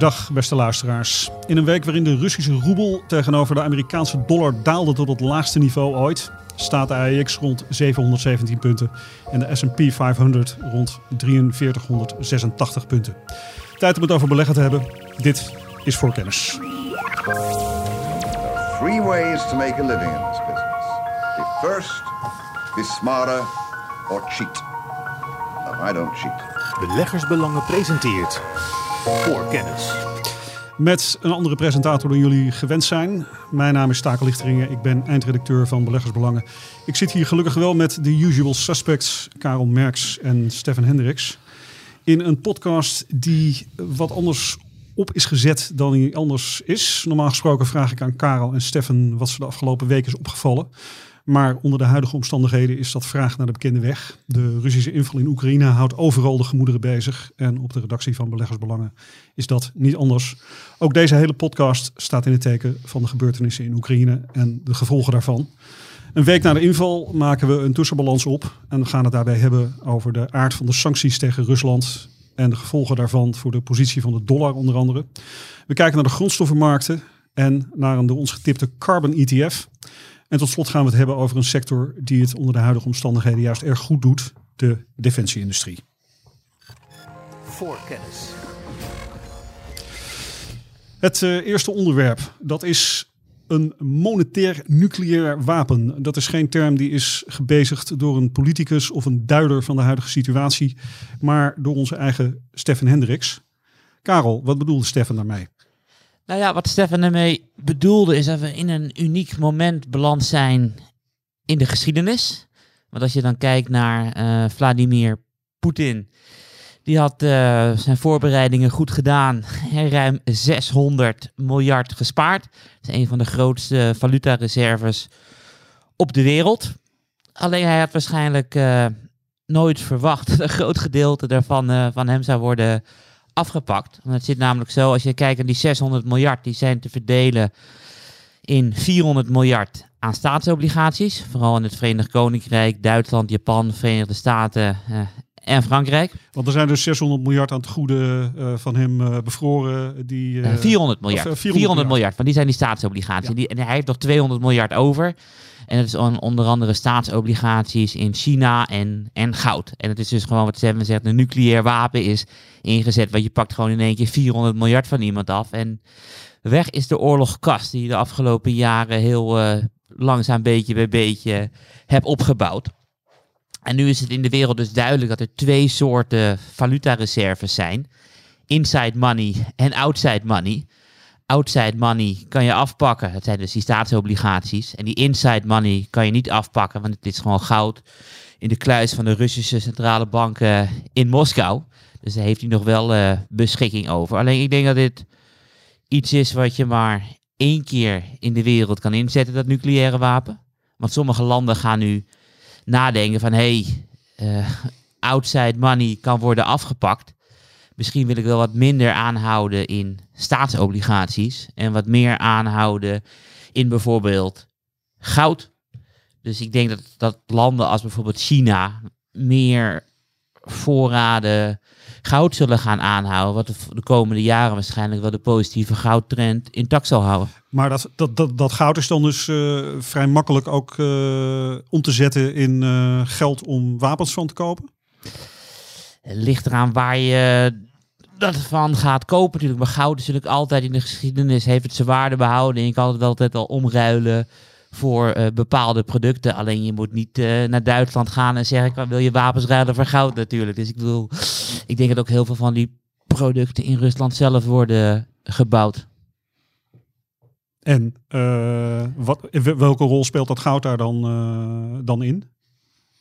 Dag beste luisteraars. In een week waarin de Russische roebel tegenover de Amerikaanse dollar daalde tot het laagste niveau ooit, staat de AEX rond 717 punten en de S&P 500 rond 4386 punten. Tijd om het over beleggen te hebben. Dit is voor kennis. Three ways to make a living in this business. Be first, be smarter, or cheat. No, I don't cheat. Beleggersbelangen presenteert voor kennis. Met een andere presentator dan jullie gewend zijn. Mijn naam is Takel Lichteringen. Ik ben eindredacteur van Beleggersbelangen. Ik zit hier gelukkig wel met de usual suspects, Karel Merks en Stefan Hendricks. In een podcast die wat anders op is gezet dan hij anders is. Normaal gesproken vraag ik aan Karel en Stefan wat ze de afgelopen week is opgevallen. Maar onder de huidige omstandigheden is dat vraag naar de bekende weg. De Russische inval in Oekraïne houdt overal de gemoederen bezig. En op de redactie van Beleggersbelangen is dat niet anders. Ook deze hele podcast staat in het teken van de gebeurtenissen in Oekraïne en de gevolgen daarvan. Een week na de inval maken we een tussenbalans op en gaan het daarbij hebben over de aard van de sancties tegen Rusland en de gevolgen daarvan voor de positie van de dollar onder andere. We kijken naar de grondstoffenmarkten en naar een door ons getipte carbon ETF. En tot slot gaan we het hebben over een sector die het onder de huidige omstandigheden juist erg goed doet, de defensieindustrie. Voor kennis. Het uh, eerste onderwerp, dat is een monetair nucleair wapen. Dat is geen term die is gebezigd door een politicus of een duider van de huidige situatie, maar door onze eigen Stefan Hendricks. Karel, wat bedoelde Stefan daarmee? Nou ja, wat Stefan ermee bedoelde is dat we in een uniek moment beland zijn in de geschiedenis. Want als je dan kijkt naar uh, Vladimir Poetin, die had uh, zijn voorbereidingen goed gedaan. Ruim 600 miljard gespaard. Dat is een van de grootste valutareserves op de wereld. Alleen hij had waarschijnlijk uh, nooit verwacht dat een groot gedeelte daarvan van hem zou worden afgepakt. Want het zit namelijk zo, als je kijkt naar die 600 miljard, die zijn te verdelen in 400 miljard aan staatsobligaties. Vooral in het Verenigd Koninkrijk, Duitsland, Japan, Verenigde Staten uh, en Frankrijk. Want er zijn dus 600 miljard aan het goede uh, van hem uh, bevroren. Die, 400 miljard. Of, 400, 400 miljard, want die zijn die staatsobligaties. Ja. Die, en hij heeft nog 200 miljard over. En dat is on, onder andere staatsobligaties in China en, en goud. En het is dus gewoon wat Steven zegt, een nucleair wapen is ingezet. Want je pakt gewoon in één keer 400 miljard van iemand af. En weg is de oorlogskast die je de afgelopen jaren heel langzaam beetje bij beetje hebt opgebouwd. En nu is het in de wereld dus duidelijk dat er twee soorten valutareserves zijn. Inside money en outside money outside money kan je afpakken. Het zijn dus die staatsobligaties. En die inside money kan je niet afpakken, want het is gewoon goud in de kluis van de Russische centrale banken in Moskou. Dus daar heeft hij nog wel uh, beschikking over. Alleen ik denk dat dit iets is wat je maar één keer in de wereld kan inzetten, dat nucleaire wapen. Want sommige landen gaan nu nadenken van hey, uh, outside money kan worden afgepakt. Misschien wil ik wel wat minder aanhouden in staatsobligaties en wat meer aanhouden in bijvoorbeeld goud. Dus ik denk dat, dat landen als bijvoorbeeld China meer voorraden goud zullen gaan aanhouden, wat de, de, komende jaren waarschijnlijk wel de positieve goudtrend intact zal houden. Maar dat, dat, dat, dat goud is dan dus uh, vrij makkelijk ook uh, om te zetten in uh, geld om wapens van te kopen? Het ligt eraan waar je dat van gaat kopen natuurlijk. Maar goud is natuurlijk altijd in de geschiedenis heeft het zijn waarde behouden. En je kan het wel altijd al omruilen voor uh, bepaalde producten. Alleen je moet niet uh, naar Duitsland gaan en zeggen, wil je wapens ruilen voor goud natuurlijk. Dus ik bedoel, ik denk dat ook heel veel van die producten in Rusland zelf worden gebouwd. En uh, wat, welke rol speelt dat goud daar dan, dan in?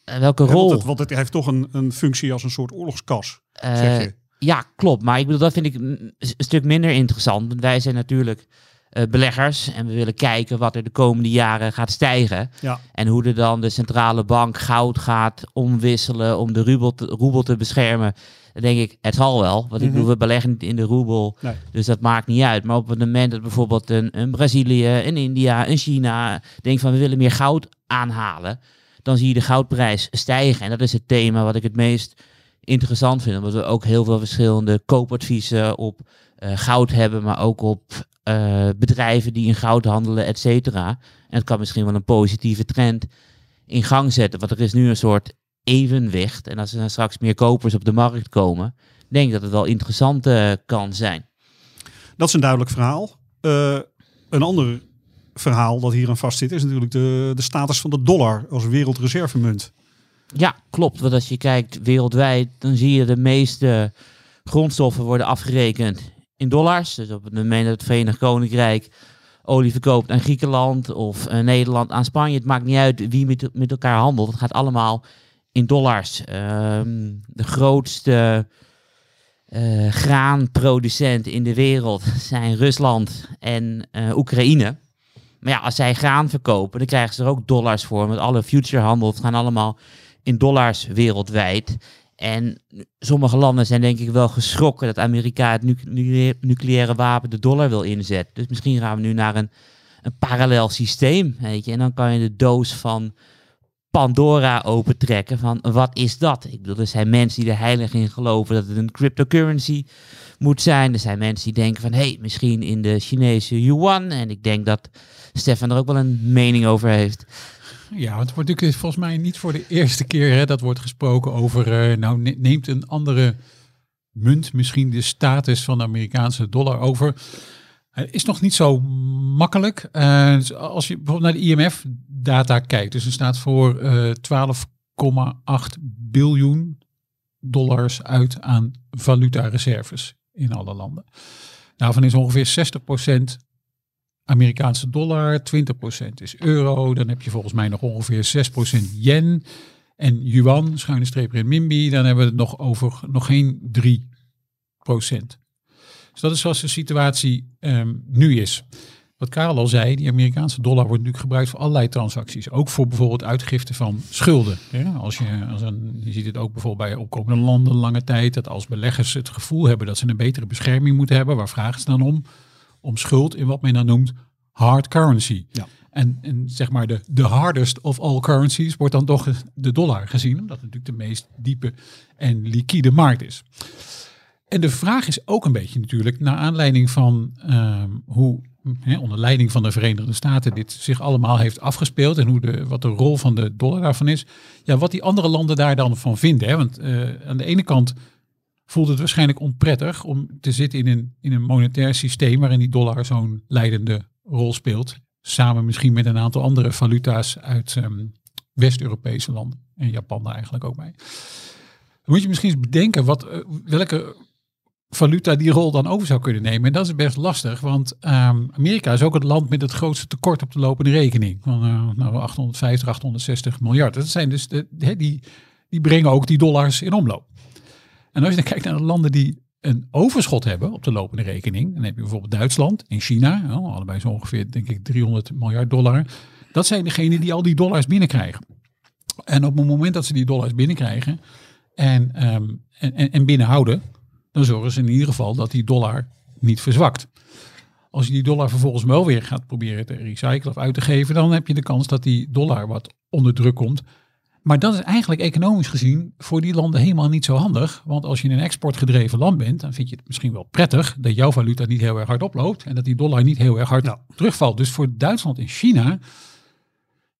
welke rol? want, het, want het heeft toch een, een functie als een soort oorlogskas, zeg je. Ja, klopt. Maar ik bedoel, dat vind ik een stuk minder interessant. Want wij zijn natuurlijk uh, beleggers en we willen kijken wat er de komende jaren gaat stijgen. Ja. En hoe er dan de centrale bank goud gaat omwisselen om de roebel te, roebel te beschermen. Dan denk ik, het zal wel. Want ik bedoel, we beleggen niet in de roebel. Nee. Dus dat maakt niet uit. Maar op het moment dat bijvoorbeeld een, een Brazilië, een India, een China denkt van we willen meer goud aanhalen. Dan zie je de goudprijs stijgen. En dat is het thema wat ik het meest interessant vinden. Omdat we ook heel veel verschillende koopadviezen op eh, goud hebben, maar ook op eh, bedrijven die in goud handelen, et cetera. En het kan misschien wel een positieve trend in gang zetten. Want er is nu een soort evenwicht. En als er dan straks meer kopers op de markt komen, denk ik dat het wel interessant eh, kan zijn. Dat is een duidelijk verhaal. Eh, een ander verhaal dat hier aan vastzit is natuurlijk de, de status van de dollar als wereldreservemunt. Ja, klopt. Want als je kijkt wereldwijd, dan zie je de meeste grondstoffen worden afgerekend in dollars. Dus op het moment dat het Verenigd Koninkrijk olie verkoopt aan Griekenland of eh, Nederland aan Spanje, het maakt niet uit wie met, met elkaar handelt. Het gaat allemaal in dollars. Ehm, de grootste eh, graanproducent in de wereld zijn Rusland en eh, Oekraïne. Maar ja, als zij graan verkopen, dan krijgen ze er ook dollars voor. Want alle futurehandel gaan allemaal in dollars wereldwijd. En sommige landen zijn denk ik wel geschrokken dat Amerika het nucleaire, nucleaire wapen de dollar wil inzetten. Dus misschien gaan we nu naar een, een parallel systeem. Weet je? En dan kan je de doos van Pandora opentrekken van wat is dat? Ik bedoel, er zijn mensen die er heilig in geloven dat het een cryptocurrency moet zijn. Er zijn mensen die denken van hé, hey, misschien in de Chinese yuan. En ik denk dat Stefan er ook wel een mening over heeft. Ja, want het wordt natuurlijk volgens mij niet voor de eerste keer hè, dat wordt gesproken over, uh, nou neemt een andere munt misschien de status van de Amerikaanse dollar over. Het is nog niet zo makkelijk. Uh, als je bijvoorbeeld naar de IMF-data kijkt, dus er staat voor uh, 12,8 biljoen dollars uit aan valutareserves in alle landen. Daarvan is ongeveer 60% Amerikaanse dollar, 20% is euro. Dan heb je volgens mij nog ongeveer 6% yen. En yuan, schuine streep renminbi, dan hebben we het nog over nog geen 3%. Dus dat is zoals de situatie um, nu is. Wat Karel al zei, die Amerikaanse dollar wordt natuurlijk gebruikt voor allerlei transacties. Ook voor bijvoorbeeld uitgifte van schulden. Ja, als je, als je ziet het ook bijvoorbeeld bij opkomende landen lange tijd. Dat als beleggers het gevoel hebben dat ze een betere bescherming moeten hebben. Waar vragen ze dan om? Om schuld in wat men dan noemt hard currency. Ja. En, en zeg maar de, de hardest of all currencies wordt dan toch de dollar gezien, omdat het natuurlijk de meest diepe en liquide markt is. En de vraag is ook een beetje natuurlijk, naar aanleiding van um, hoe onder leiding van de Verenigde Staten dit zich allemaal heeft afgespeeld en hoe de, wat de rol van de dollar daarvan is. Ja, wat die andere landen daar dan van vinden. Hè? Want uh, aan de ene kant voelt het waarschijnlijk onprettig om te zitten in een, in een monetair systeem waarin die dollar zo'n leidende rol speelt. Samen misschien met een aantal andere valuta's uit um, West-Europese landen. En Japan daar eigenlijk ook bij. Dan moet je misschien eens bedenken wat, uh, welke valuta die rol dan over zou kunnen nemen. En dat is best lastig, want um, Amerika is ook het land met het grootste tekort op de lopende rekening. Van uh, nou, 850, 860 miljard. Dat zijn dus de, die, die brengen ook die dollars in omloop. En als je dan kijkt naar de landen die een overschot hebben op de lopende rekening, dan heb je bijvoorbeeld Duitsland en China, allebei zo ongeveer denk ik 300 miljard dollar. Dat zijn degenen die al die dollars binnenkrijgen. En op het moment dat ze die dollars binnenkrijgen en, um, en, en binnenhouden, dan zorgen ze in ieder geval dat die dollar niet verzwakt. Als je die dollar vervolgens wel weer gaat proberen te recyclen of uit te geven, dan heb je de kans dat die dollar wat onder druk komt. Maar dat is eigenlijk economisch gezien voor die landen helemaal niet zo handig. Want als je een exportgedreven land bent, dan vind je het misschien wel prettig dat jouw valuta niet heel erg hard oploopt en dat die dollar niet heel erg hard nou. terugvalt. Dus voor Duitsland en China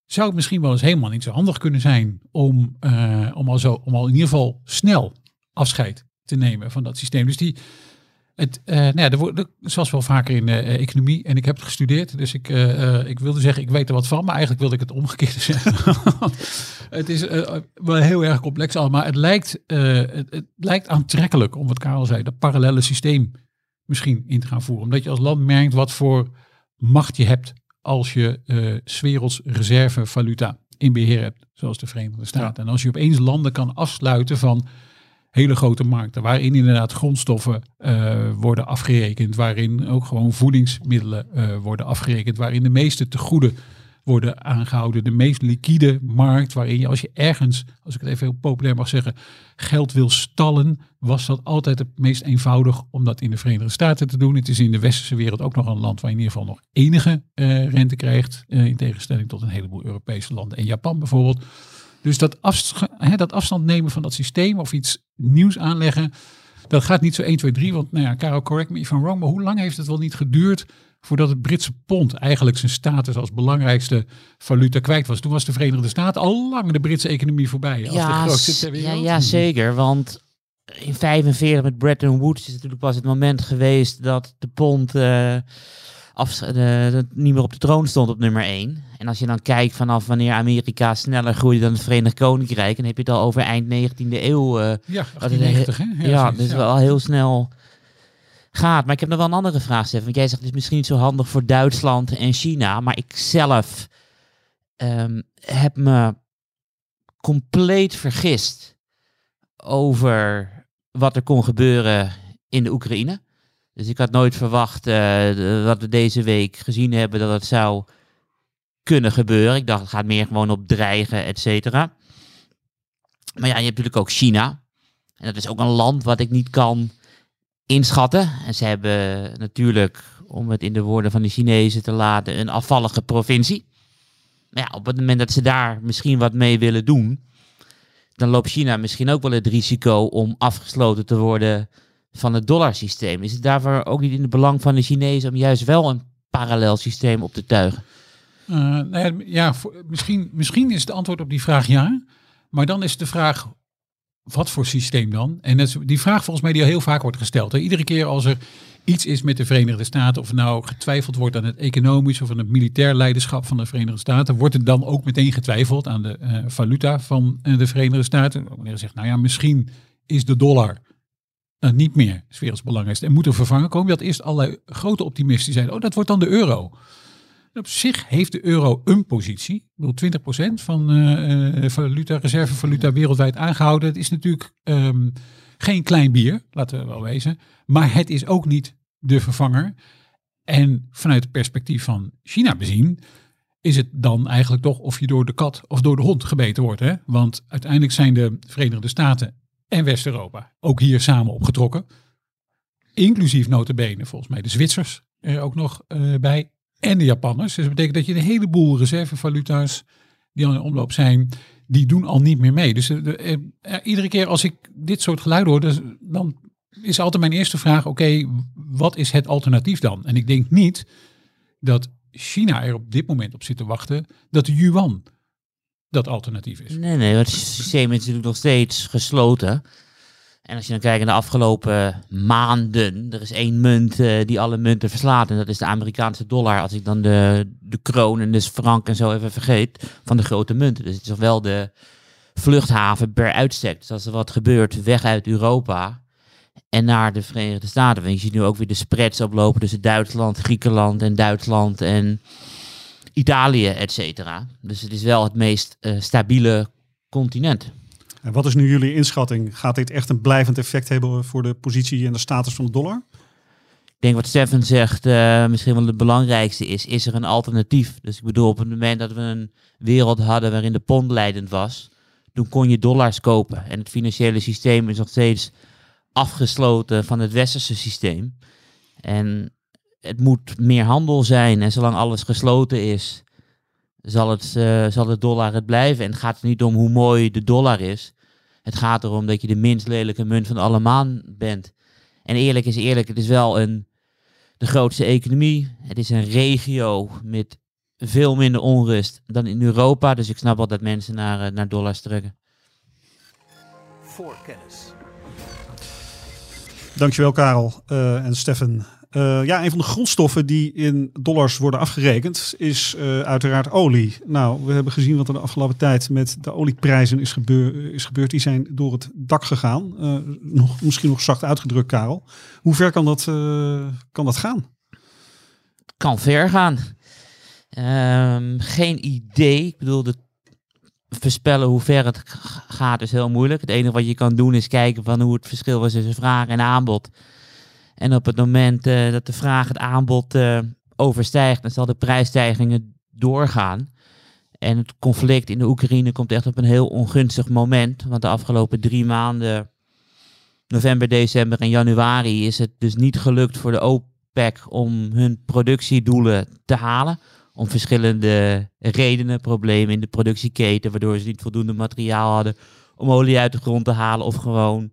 zou het misschien wel eens helemaal niet zo handig kunnen zijn om, uh, om, al, zo, om al in ieder geval snel afscheid te nemen van dat systeem. Dus die, het, uh, nou ja, zoals wel vaker in uh, economie, en ik heb het gestudeerd, dus ik, uh, ik wilde zeggen, ik weet er wat van, maar eigenlijk wilde ik het omgekeerde zeggen. het is wel heel erg complex allemaal. Het lijkt, het, het, lijkt aantrekkelijk, om wat Karel zei, dat parallele systeem misschien in te gaan voeren. Omdat je als land merkt wat voor macht je hebt als je uh, werelds reservevaluta in beheer hebt, zoals de Verenigde Staten. Ja. En als je opeens landen kan afsluiten van hele grote markten, waarin inderdaad grondstoffen uh, worden afgerekend, waarin ook gewoon voedingsmiddelen uh, worden afgerekend, waarin de meeste tegoeden worden aangehouden. De meest liquide markt, waarin je als je ergens, als ik het even heel populair mag zeggen, geld wil stallen, was dat altijd het meest eenvoudig om dat in de Verenigde Staten te doen. Het is in de westerse wereld ook nog een land waar je in ieder geval nog enige uh, rente krijgt, in tegenstelling tot een heleboel Europese landen en Japan bijvoorbeeld. Dus dat, afs- dat afstand nemen van dat systeem of iets nieuws aanleggen, dat gaat niet zo 1, 2, 3. Want nou ja, Karel, correct me if I'm wrong, maar hoe lang heeft het wel niet geduurd voordat het Britse pond eigenlijk zijn status als belangrijkste valuta kwijt was? Toen was de Verenigde Staten al lang de Britse economie voorbij. Als de grootste s- ter ja, ja, zeker. Want in 45 met Bretton Woods is natuurlijk pas het moment geweest dat de pond eh, af, de- niet meer op de troon stond op nummer 1. En als je dan kijkt vanaf wanneer Amerika sneller groeide dan het Verenigd Koninkrijk, dan heb je het al over eind 19e eeuw. eh, Ja, dat het 1890 hè? ja, zoiets, dus wel heel snel gaat. Maar ik heb nog wel een andere vraag, Stefan. Want jij zegt het is misschien niet zo handig voor Duitsland en China. Maar ik zelf ehm, heb me compleet vergist over wat er kon gebeuren in de Oekraïne. Dus ik had nooit verwacht eh, de- wat we deze week gezien hebben dat het zou kunnen gebeuren. Ik dacht het gaat meer gewoon op dreigen, et cetera. Maar ja, je hebt natuurlijk ook China. En dat is ook een land wat ik niet kan inschatten. En ze hebben natuurlijk, om het in de woorden van de Chinezen te laten, een afvallige provincie. Maar ja, op het moment dat ze daar misschien wat mee willen doen, dan loopt China misschien ook wel het risico om afgesloten te worden van het dollarsysteem. Is het daarvoor ook niet in het belang van de Chinezen om juist wel een parallel systeem op te tuigen? Nou ja, ja misschien, misschien is het antwoord op die vraag ja. Maar dan is de vraag, wat voor systeem dan? En die vraag volgens mij die heel vaak wordt gesteld. Hè. Iedere keer als er iets is met de Verenigde Staten, of nou getwijfeld wordt aan het economisch of aan het militair leiderschap van de Verenigde Staten, wordt er dan ook meteen getwijfeld aan de eh, valuta van eh, de Verenigde Staten. Wanneer er zegt, nou ja, misschien is de dollar nou, niet meer 's werelds belangrijkste en moet er vervangen komen. Dat eerst allerlei grote optimisten die zeiden, oh, dat wordt dan de euro. Op zich heeft de euro een positie. Ik bedoel, 20% van eh, eh, valuta, reservevaluta wereldwijd aangehouden. Het is natuurlijk ehm, geen klein bier, laten we wel wezen. Maar het is ook niet de vervanger. En vanuit het perspectief van China bezien, is het dan eigenlijk toch of je door de kat of door de hond gebeten wordt. Hè? Want uiteindelijk zijn de Verenigde Staten en West-Europa ook hier samen opgetrokken. Inclusief notabene volgens mij de Zwitsers er ook nog eh, bij. En de Japanners. Dus dat betekent dat je een heleboel reservevaluta's die al in omloop zijn, die doen al niet meer mee. Dus eh, eh, iedere keer als ik dit soort geluiden hoor, dus, dan is altijd mijn eerste vraag, oké, wat is het alternatief dan? En ik denk niet dat China er op dit moment op zit te wachten dat de yuan dat alternatief is. Nee, nee, het systeem is natuurlijk nog steeds gesloten. En als je dan kijkt naar de afgelopen maanden, er is één munt eh, die alle munten verslaat. En dat is de Amerikaanse dollar. Als ik dan de, de kroon en de frank en zo even vergeet van de grote munten. Dus het is wel de vluchthaven per uitstek. Dus als er wat gebeurt, weg uit Europa en naar de Verenigde Staten. Want je ziet nu ook weer de spreads oplopen tussen Duitsland, Griekenland en Duitsland en Italië, et cetera. Dus het is wel het meest eh, stabiele continent. En wat is nu jullie inschatting? Gaat dit echt een blijvend effect hebben voor de positie en de status van de dollar? Ik denk wat Stefan zegt, eh, misschien wel het belangrijkste is, is er een alternatief? Dus ik bedoel, op het moment dat we een wereld hadden waarin de pond leidend was, toen kon je dollars kopen. En het financiële systeem is nog steeds afgesloten van het westerse systeem. En het moet meer handel zijn. En zolang alles gesloten is, zal, het, eh, zal de dollar het blijven. En het gaat er niet om hoe mooi de dollar is. Het gaat erom dat je de minst lelijke munt van allemaal bent. En eerlijk is eerlijk, het is wel een, de grootste economie. Het is een regio met veel minder onrust dan in Europa. Dus ik snap wel dat mensen naar, eh, naar dollars trekken. Voorkennis. Dankjewel Karel eh, en Stefan. Eh, ja, een van de grondstoffen die in dollars worden afgerekend is eh, uiteraard olie. Nou, we hebben gezien wat er de afgelopen tijd met de olieprijzen is, is gebeurd. Die zijn door het dak gegaan. Eh, nog, misschien nog zacht uitgedrukt, Karel. Hoe ver kan dat, kan dat gaan? Kan ver gaan. Ehm, geen idee. Ik bedoel, de voorspellen hoe ver het gaat is heel moeilijk. Het enige wat je kan doen is kijken van hoe het verschil was tussen vraag en aanbod. En op het moment eh, dat de vraag het aanbod eh, overstijgt, dan zal de prijsstijgingen doorgaan. En het conflict in de Oekraïne komt echt op een heel ongunstig moment. Want de afgelopen drie maanden, november, december en januari, is het dus niet gelukt voor de OPEC om hun productiedoelen te halen. Om verschillende redenen, problemen in de productieketen, waardoor ze niet voldoende materiaal hadden om olie uit de grond te halen of gewoon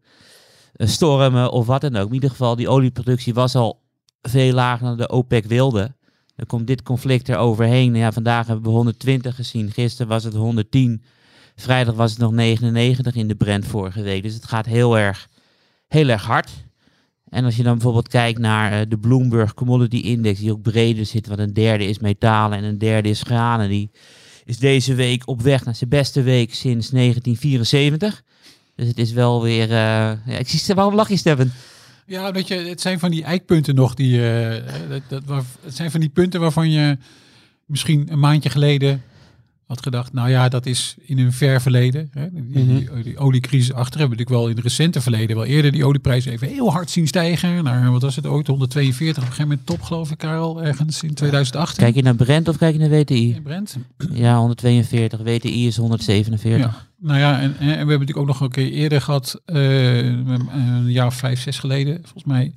stormen of wat dan ook. In ieder geval, die olieproductie was al veel lager dan de OPEC wilde. Dan komt dit conflict er overheen. Ja, vandaag hebben we 120 gezien. Gisteren was het 110. Vrijdag was het nog 99 in de Brent vorige week. Dus het gaat heel erg, heel erg hard. En als je dan bijvoorbeeld kijkt naar eh, de Bloomberg Commodity Index, die ook breder zit, want een derde is metalen en een derde is granen, die is deze week op weg naar zijn beste week sinds 1974. Dus het is wel weer. Uh, ja, ik zie, waarom lach je, Steven? Ja, dat je, het zijn van die eikpunten nog die. Uh, dat, dat, waar, het zijn van die punten waarvan je misschien een maandje geleden had gedacht, nou ja, dat is in een ver verleden. Hè, die, Mhm. die, oliecrisis achter hebben we natuurlijk wel in het recente verleden wel eerder die olieprijs even heel hard zien stijgen. Naar, wat was het ooit, 142 op een gegeven moment top geloof ik, Karel, ergens in 2018. Kijk je naar Brent of kijk je naar WTI? In Brent. Ja, 142. WTI is 147. Ja. Nou ja, en, en we hebben natuurlijk ook nog een keer eerder gehad, eh, een jaar of vijf, zes geleden, volgens mij.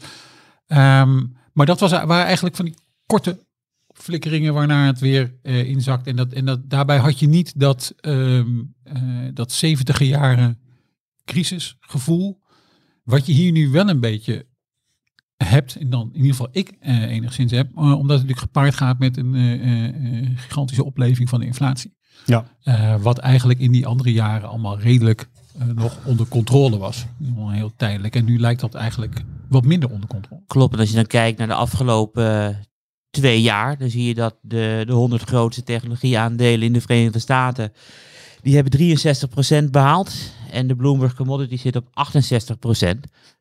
Ehm, maar dat was, waren eigenlijk van die korte flikkeringen waarna het weer eh, inzakt. En, dat, en dat, daarbij had je niet dat, eh, dat 70 jaren crisisgevoel. Wat je hier nu wel een beetje hebt, en dan in ieder geval ik enigszins heb, omdat het natuurlijk gepaard gaat met een gigantische opleving van de inflatie. Ja. Eh, wat eigenlijk in die andere jaren allemaal redelijk eh, nog onder controle was. Nog heel tijdelijk. En nu lijkt dat eigenlijk wat minder onder controle. Klopt. En als je dan kijkt naar de afgelopen twee jaar, dan zie je dat de, de 100 grootste technologieaandelen in de Verenigde Staten, die hebben 63% behaald. En de Bloomberg Commodity zit op 68%.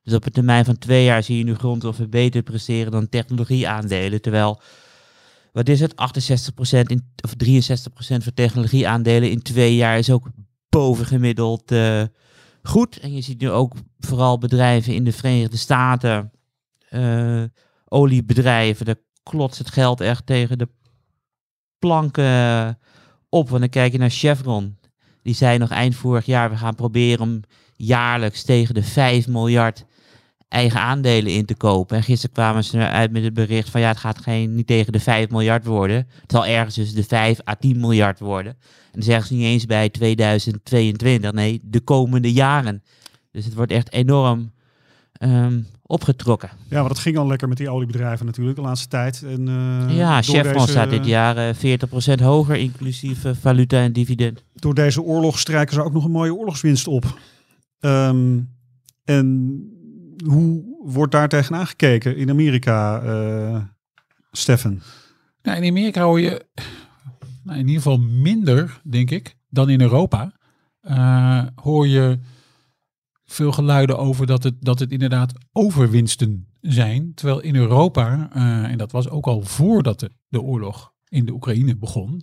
Dus op een termijn van twee jaar zie je nu grondstoffen beter presteren dan technologieaandelen. Terwijl, wat is het? 68% in, of 63% voor technologieaandelen in twee jaar is ook bovengemiddeld eh, goed. En je ziet nu ook vooral bedrijven in de Verenigde Staten, eh, oliebedrijven, daar klotst het geld echt tegen de planken op. Want dan kijk je naar Chevron. Die zei nog eind vorig jaar, we gaan proberen om jaarlijks tegen de 5 miljard eigen aandelen in te kopen. En gisteren kwamen ze eruit met het bericht van ja, het gaat geen, niet tegen de 5 miljard worden. Het zal ergens tussen de 5 à 10 miljard worden. En dan zeggen ze niet eens bij 2022, nee, de komende jaren. Dus het wordt echt enorm ehm, opgetrokken. Ja, maar dat ging al lekker met die oliebedrijven natuurlijk de laatste tijd. En, eh, ja, Chevron deze- staat dit jaar eh, 40% hoger, inclusief eh, valuta en dividend. Door deze oorlog strijken ze ook nog een mooie oorlogswinst op. Ehm, en hoe wordt daar tegenaan gekeken in Amerika, eh Stefan? Nou, in Amerika hoor je nou, in ieder geval minder, denk ik, dan in Europa. Eh, hoor je veel geluiden over dat het, dat het inderdaad overwinsten zijn. Terwijl in Europa, eh, en dat was ook al voordat de, de oorlog in de Oekraïne begon,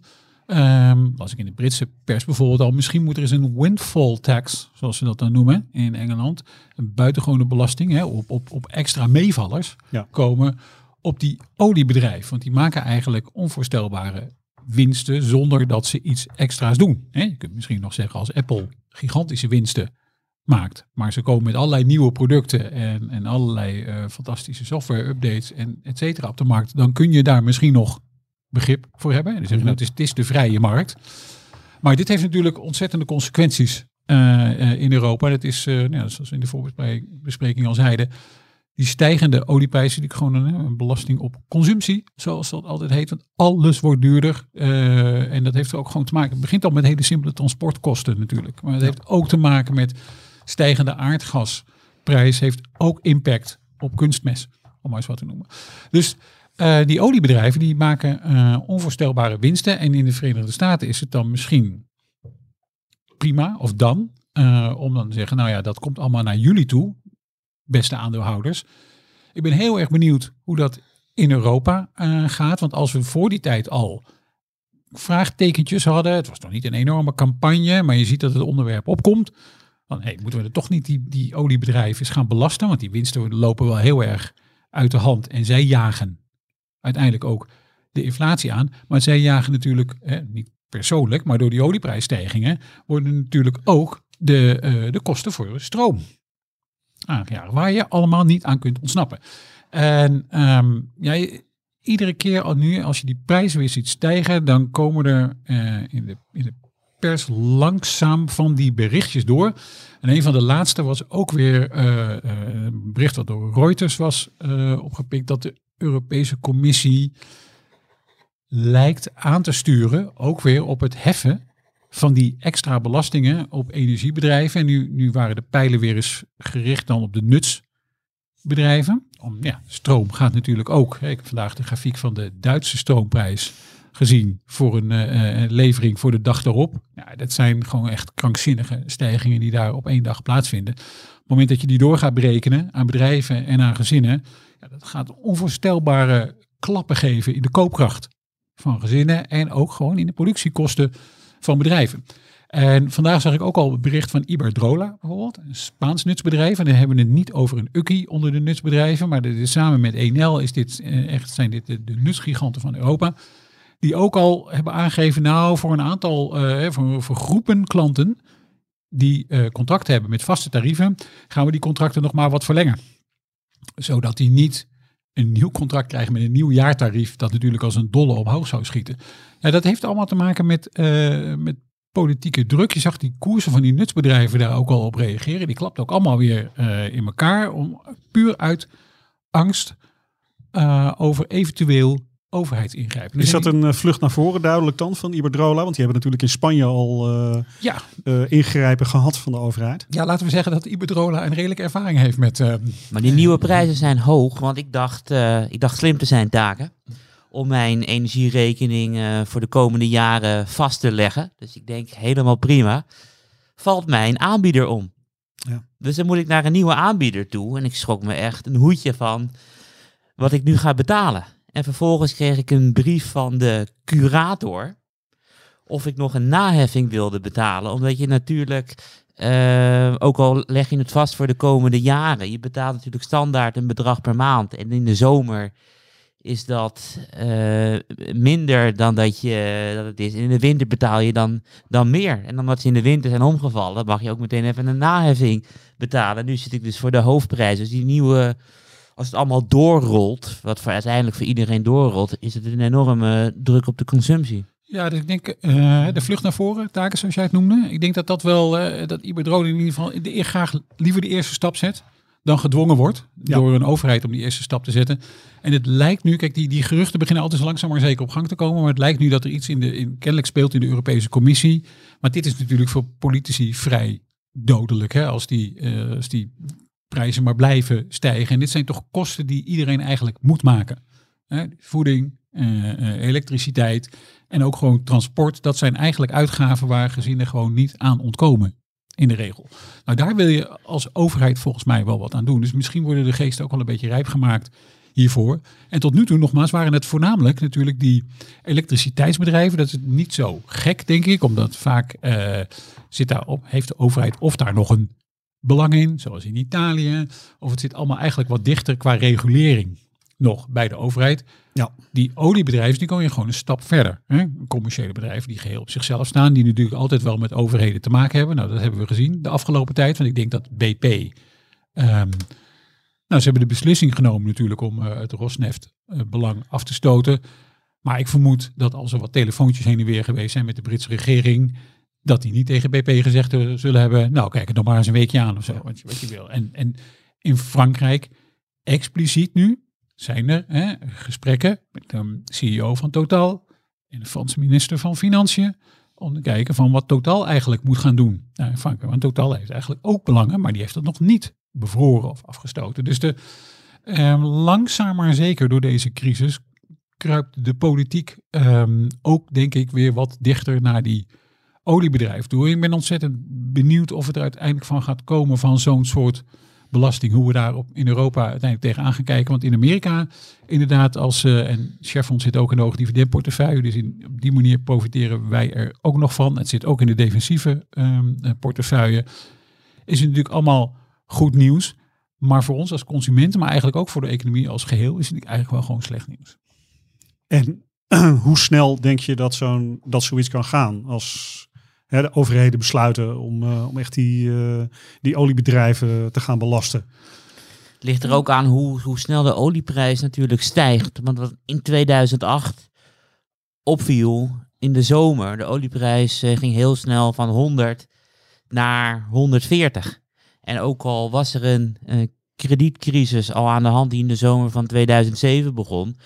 las ik in de Britse pers bijvoorbeeld al, misschien moet er eens een windfall tax, zoals ze dat dan noemen in Engeland, een buitengewone belasting hè, op, op, op extra meevallers Ja. komen op die oliebedrijven. Want die maken eigenlijk onvoorstelbare winsten zonder dat ze iets extra's doen. Hè, Je kunt misschien nog zeggen als Apple gigantische winsten maakt. Maar ze komen met allerlei nieuwe producten en, en allerlei eh, fantastische software updates en et cetera op de markt. Dan kun je daar misschien nog begrip voor hebben. En dan zeg je, nou, het is, het is de vrije markt. Maar dit heeft natuurlijk ontzettende consequenties eh, eh, in Europa. Dat is, eh, nou, zoals we in de voorbespreking al zeiden, die stijgende olieprijzen, die gewoon een, een belasting op consumptie, zoals dat altijd heet. Want alles wordt duurder. en dat heeft er ook gewoon te maken. Het begint al met hele simpele transportkosten natuurlijk. Maar het heeft ook te maken met stijgende aardgasprijs. Heeft ook impact op kunstmest, om maar eens wat te noemen. Dus eh, die oliebedrijven die maken eh, onvoorstelbare winsten. En in de Verenigde Staten is het dan misschien prima, of dan, eh, om dan te zeggen, nou ja, dat komt allemaal naar jullie toe, beste aandeelhouders. Ik ben heel erg benieuwd hoe dat in Europa gaat. Want als we voor die tijd al vraagtekentjes hadden, het was nog niet een enorme campagne, maar je ziet dat het onderwerp opkomt. Dan moeten we er toch niet die, die oliebedrijven eens gaan belasten? Want die winsten lopen wel heel erg uit de hand. En zij jagen uiteindelijk ook de inflatie aan. Maar zij jagen natuurlijk, niet persoonlijk, maar door die olieprijsstijgingen worden natuurlijk ook de, eh, de kosten voor stroom aangejaagd. Waar je allemaal niet aan kunt ontsnappen. En ehm, ja, iedere keer al nu, als je die prijzen weer ziet stijgen, dan komen er eh, in, de, in de pers langzaam van die berichtjes door. En een van de laatste was ook weer eh, een bericht dat door Reuters was opgepikt, dat de Europese Commissie lijkt aan te sturen, ook weer op het heffen van die extra belastingen op energiebedrijven. En nu, nu waren de pijlen weer eens gericht dan op de nutsbedrijven. Om, ja, stroom gaat natuurlijk ook. Ik heb vandaag de grafiek van de Duitse stroomprijs gezien voor een eh, eh, levering voor de dag. Ja, dat zijn gewoon echt krankzinnige stijgingen die daar op één dag plaatsvinden. Op het moment dat je die door gaat berekenen aan bedrijven en aan gezinnen, dat gaat onvoorstelbare klappen geven in de koopkracht van gezinnen en ook gewoon in de productiekosten van bedrijven. En vandaag zag ik ook al het bericht van Iberdrola bijvoorbeeld, een Spaans nutsbedrijf. En dan hebben we het niet over een ukkie onder de nutsbedrijven, maar dit samen met Enel is dit eh, echt, zijn dit de, nutsgiganten van Europa. Die ook al hebben aangegeven, nou voor een aantal, eh, voor, voor groepen klanten die eh, contracten hebben met vaste tarieven, gaan we die contracten nog maar wat verlengen. Zodat die niet een nieuw contract krijgen met een nieuw jaartarief, dat natuurlijk als een dolle omhoog zou schieten. Ja, dat heeft allemaal te maken met, eh, met politieke druk. Je zag die koersen van die nutsbedrijven daar ook al op reageren. Die klapt ook allemaal weer eh, in elkaar, om, puur uit angst eh, over eventueel overheidsingrijpen. Is Dus dat een eh, vlucht naar voren duidelijk dan van Iberdrola? Want die hebben natuurlijk in Spanje al eh, Ja, eh, ingrijpen gehad van de overheid. ja, laten we zeggen dat Iberdrola een redelijke ervaring heeft met... eh, Maar die nieuwe prijzen zijn hoog, want ik dacht, eh, ik dacht slim te zijn taken. Om mijn energierekening eh, voor de komende jaren vast te leggen. Dus ik denk helemaal prima. Valt mijn aanbieder om. Ja. Dus dan moet ik naar een nieuwe aanbieder toe. En ik schrok me echt een hoedje van wat ik nu ga betalen. En vervolgens kreeg ik een brief van de curator. Of ik nog een naheffing wilde betalen. Omdat je natuurlijk eh, ook al leg je het vast voor de komende jaren. Je betaalt natuurlijk standaard een bedrag per maand. En in de zomer is dat eh, minder dan dat, je, dat het is. En in de winter betaal je dan, dan meer. En omdat ze in de winter zijn omgevallen, mag je ook meteen even een naheffing betalen. Nu zit ik dus voor de hoofdprijs. Dus die nieuwe, als het allemaal doorrolt, wat voor uiteindelijk voor iedereen doorrolt, is het een enorme druk op de consumptie. Ja, dus ik denk eh, de vlucht naar voren, taken zoals jij het noemde. Ik denk dat dat wel, eh, dat Iberdrola in ieder geval de, eer- graag liever de eerste stap zet dan gedwongen wordt Ja. door een overheid om die eerste stap te zetten. En het lijkt nu, kijk, die, die geruchten beginnen altijd zo langzaam maar zeker op gang te komen. Maar het lijkt nu dat er iets in de, in, kennelijk speelt in de Europese Commissie. Maar dit is natuurlijk voor politici vrij dodelijk, hè, als die, eh, als die prijzen maar blijven stijgen. En dit zijn toch kosten die iedereen eigenlijk moet maken. Hè? Voeding, eh, eh, elektriciteit en ook gewoon transport. Dat zijn eigenlijk uitgaven waar gezinnen gewoon niet aan ontkomen. In de regel. Nou, daar wil je als overheid volgens mij wel wat aan doen. Dus misschien worden de geesten ook wel een beetje rijp gemaakt hiervoor. En tot nu toe, nogmaals, waren het voornamelijk natuurlijk die elektriciteitsbedrijven. Dat is niet zo gek, denk ik, omdat vaak eh, zit daar op, heeft de overheid of daar nog een belang in, zoals in Italië. Of het zit allemaal eigenlijk wat dichter qua regulering nog bij de overheid. Ja. Die oliebedrijven, die komen je gewoon een stap verder. Hè? Commerciële bedrijven die geheel op zichzelf staan, die natuurlijk altijd wel met overheden te maken hebben. Nou, dat hebben we gezien de afgelopen tijd. Want ik denk dat BP, ehm, nou, ze hebben de beslissing genomen natuurlijk om eh, het Rosneft-belang af te stoten. Maar ik vermoed dat als er wat telefoontjes heen en weer geweest zijn met de Britse regering, dat die niet tegen BP gezegd eh, zullen hebben, nou kijk het nog maar eens een weekje aan of zo, wat je, wat je wil. En, en in Frankrijk, expliciet nu, zijn er hè, gesprekken met de CEO van Total en de Franse minister van Financiën om te kijken van wat Total eigenlijk moet gaan doen. Nou, in Frankrijk, want Total heeft eigenlijk ook belangen, maar die heeft dat nog niet bevroren of afgestoten. Dus de, eh, langzaam maar zeker door deze crisis kruipt de politiek ehm, ook, denk ik, weer wat dichter naar die oliebedrijf toe. Ik ben ontzettend benieuwd of het er uiteindelijk van gaat komen van zo'n soort belasting, hoe we daar op in Europa uiteindelijk tegenaan gaan kijken. Want in Amerika, inderdaad, als eh, en Chevron zit ook in de hoge dividendportefeuille, dus in, op die manier profiteren wij er ook nog van. Het zit ook in de defensieve ehm, eh, portefeuille. Is natuurlijk allemaal goed nieuws. Maar voor ons als consumenten, maar eigenlijk ook voor de economie als geheel, is het eigenlijk wel gewoon slecht nieuws. En hoe snel denk je dat, zo'n, dat zoiets kan gaan als de overheden besluiten om, eh, om echt die, eh, die oliebedrijven te gaan belasten? ligt er ook aan hoe, hoe snel de olieprijs natuurlijk stijgt. Want wat in 2008 opviel in de zomer, de olieprijs eh, ging heel snel van 100 naar 140. En ook al was er een eh, kredietcrisis al aan de hand die in de zomer van 2007 begon,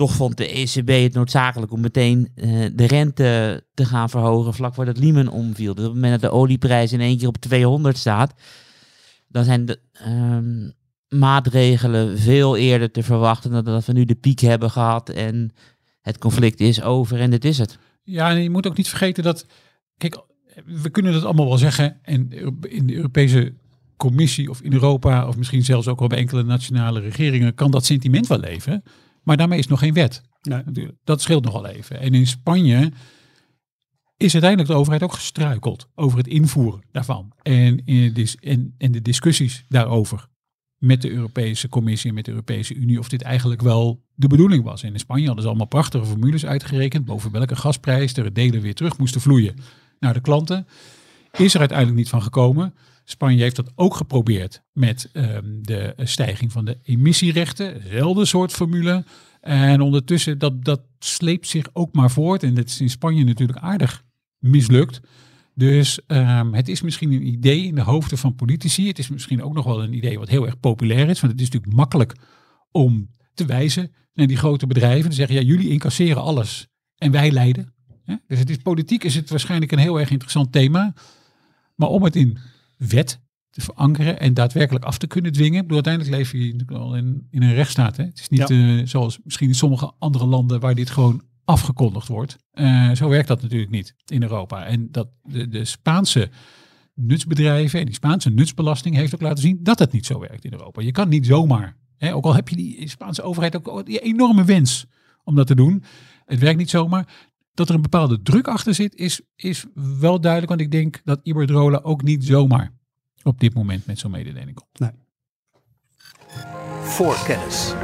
toch vond de ECB het noodzakelijk om meteen eh, de rente te gaan verhogen vlak voordat Lehman omviel. Dus op het moment dat de olieprijs in één keer op 200 staat, dan zijn de ehm, maatregelen veel eerder te verwachten dan dat we nu de piek hebben gehad en het conflict is over en dit is het. Ja, en je moet ook niet vergeten dat, kijk, we kunnen dat allemaal wel zeggen en in de Europese Commissie of in Europa of misschien zelfs ook bij enkele nationale regeringen kan dat sentiment wel leven. Maar daarmee is nog geen wet. Nee. Dat scheelt nogal even. En in Spanje is uiteindelijk de overheid ook gestruikeld over het invoeren daarvan. En, in de, en, en de discussies daarover met de Europese Commissie en met de Europese Unie of dit eigenlijk wel de bedoeling was. En in Spanje hadden ze allemaal prachtige formules uitgerekend boven welke gasprijs de delen weer terug moesten vloeien naar de klanten. Is er uiteindelijk niet van gekomen. Spanje heeft dat ook geprobeerd met ehm, de stijging van de emissierechten. Dezelfde soort formule. En ondertussen, dat, dat sleept zich ook maar voort. En dat is in Spanje natuurlijk aardig mislukt. Dus ehm, het is misschien een idee in de hoofden van politici. Het is misschien ook nog wel een idee wat heel erg populair is. Want het is natuurlijk makkelijk om te wijzen naar die grote bedrijven. Te zeggen, ja, jullie incasseren alles en wij leiden. Dus het is politiek is het waarschijnlijk een heel erg interessant thema. Maar om het in wet te verankeren en daadwerkelijk af te kunnen dwingen. Ik bedoel, uiteindelijk leven je al in, in een rechtsstaat. Hè? Het is niet eh, zoals misschien in sommige andere landen waar dit gewoon afgekondigd wordt. Uh, zo werkt dat natuurlijk niet in Europa. En dat de, de Spaanse nutsbedrijven en die Spaanse nutsbelasting heeft ook laten zien dat het niet zo werkt in Europa. Je kan niet zomaar, hè, ook al heb je die Spaanse overheid ook die enorme wens om dat te doen. Het werkt niet zomaar. Dat er een bepaalde druk achter zit, is, is wel duidelijk. Want ik denk dat Iberdrola ook niet zomaar op dit moment met zo'n mededeling komt. Nee. Voorkennis.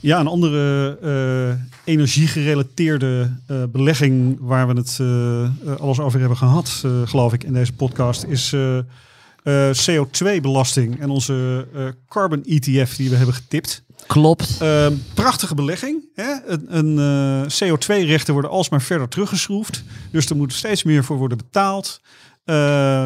Ja, een andere uh, energiegerelateerde uh, belegging waar we het uh, alles over hebben gehad, geloof ik, in deze podcast, is CO2-belasting en onze carbon ETF die we hebben getipt. Klopt. Ehm, prachtige belegging. Hè? Een, een CO2-rechten worden alsmaar verder teruggeschroefd. Dus er moet steeds meer voor worden betaald.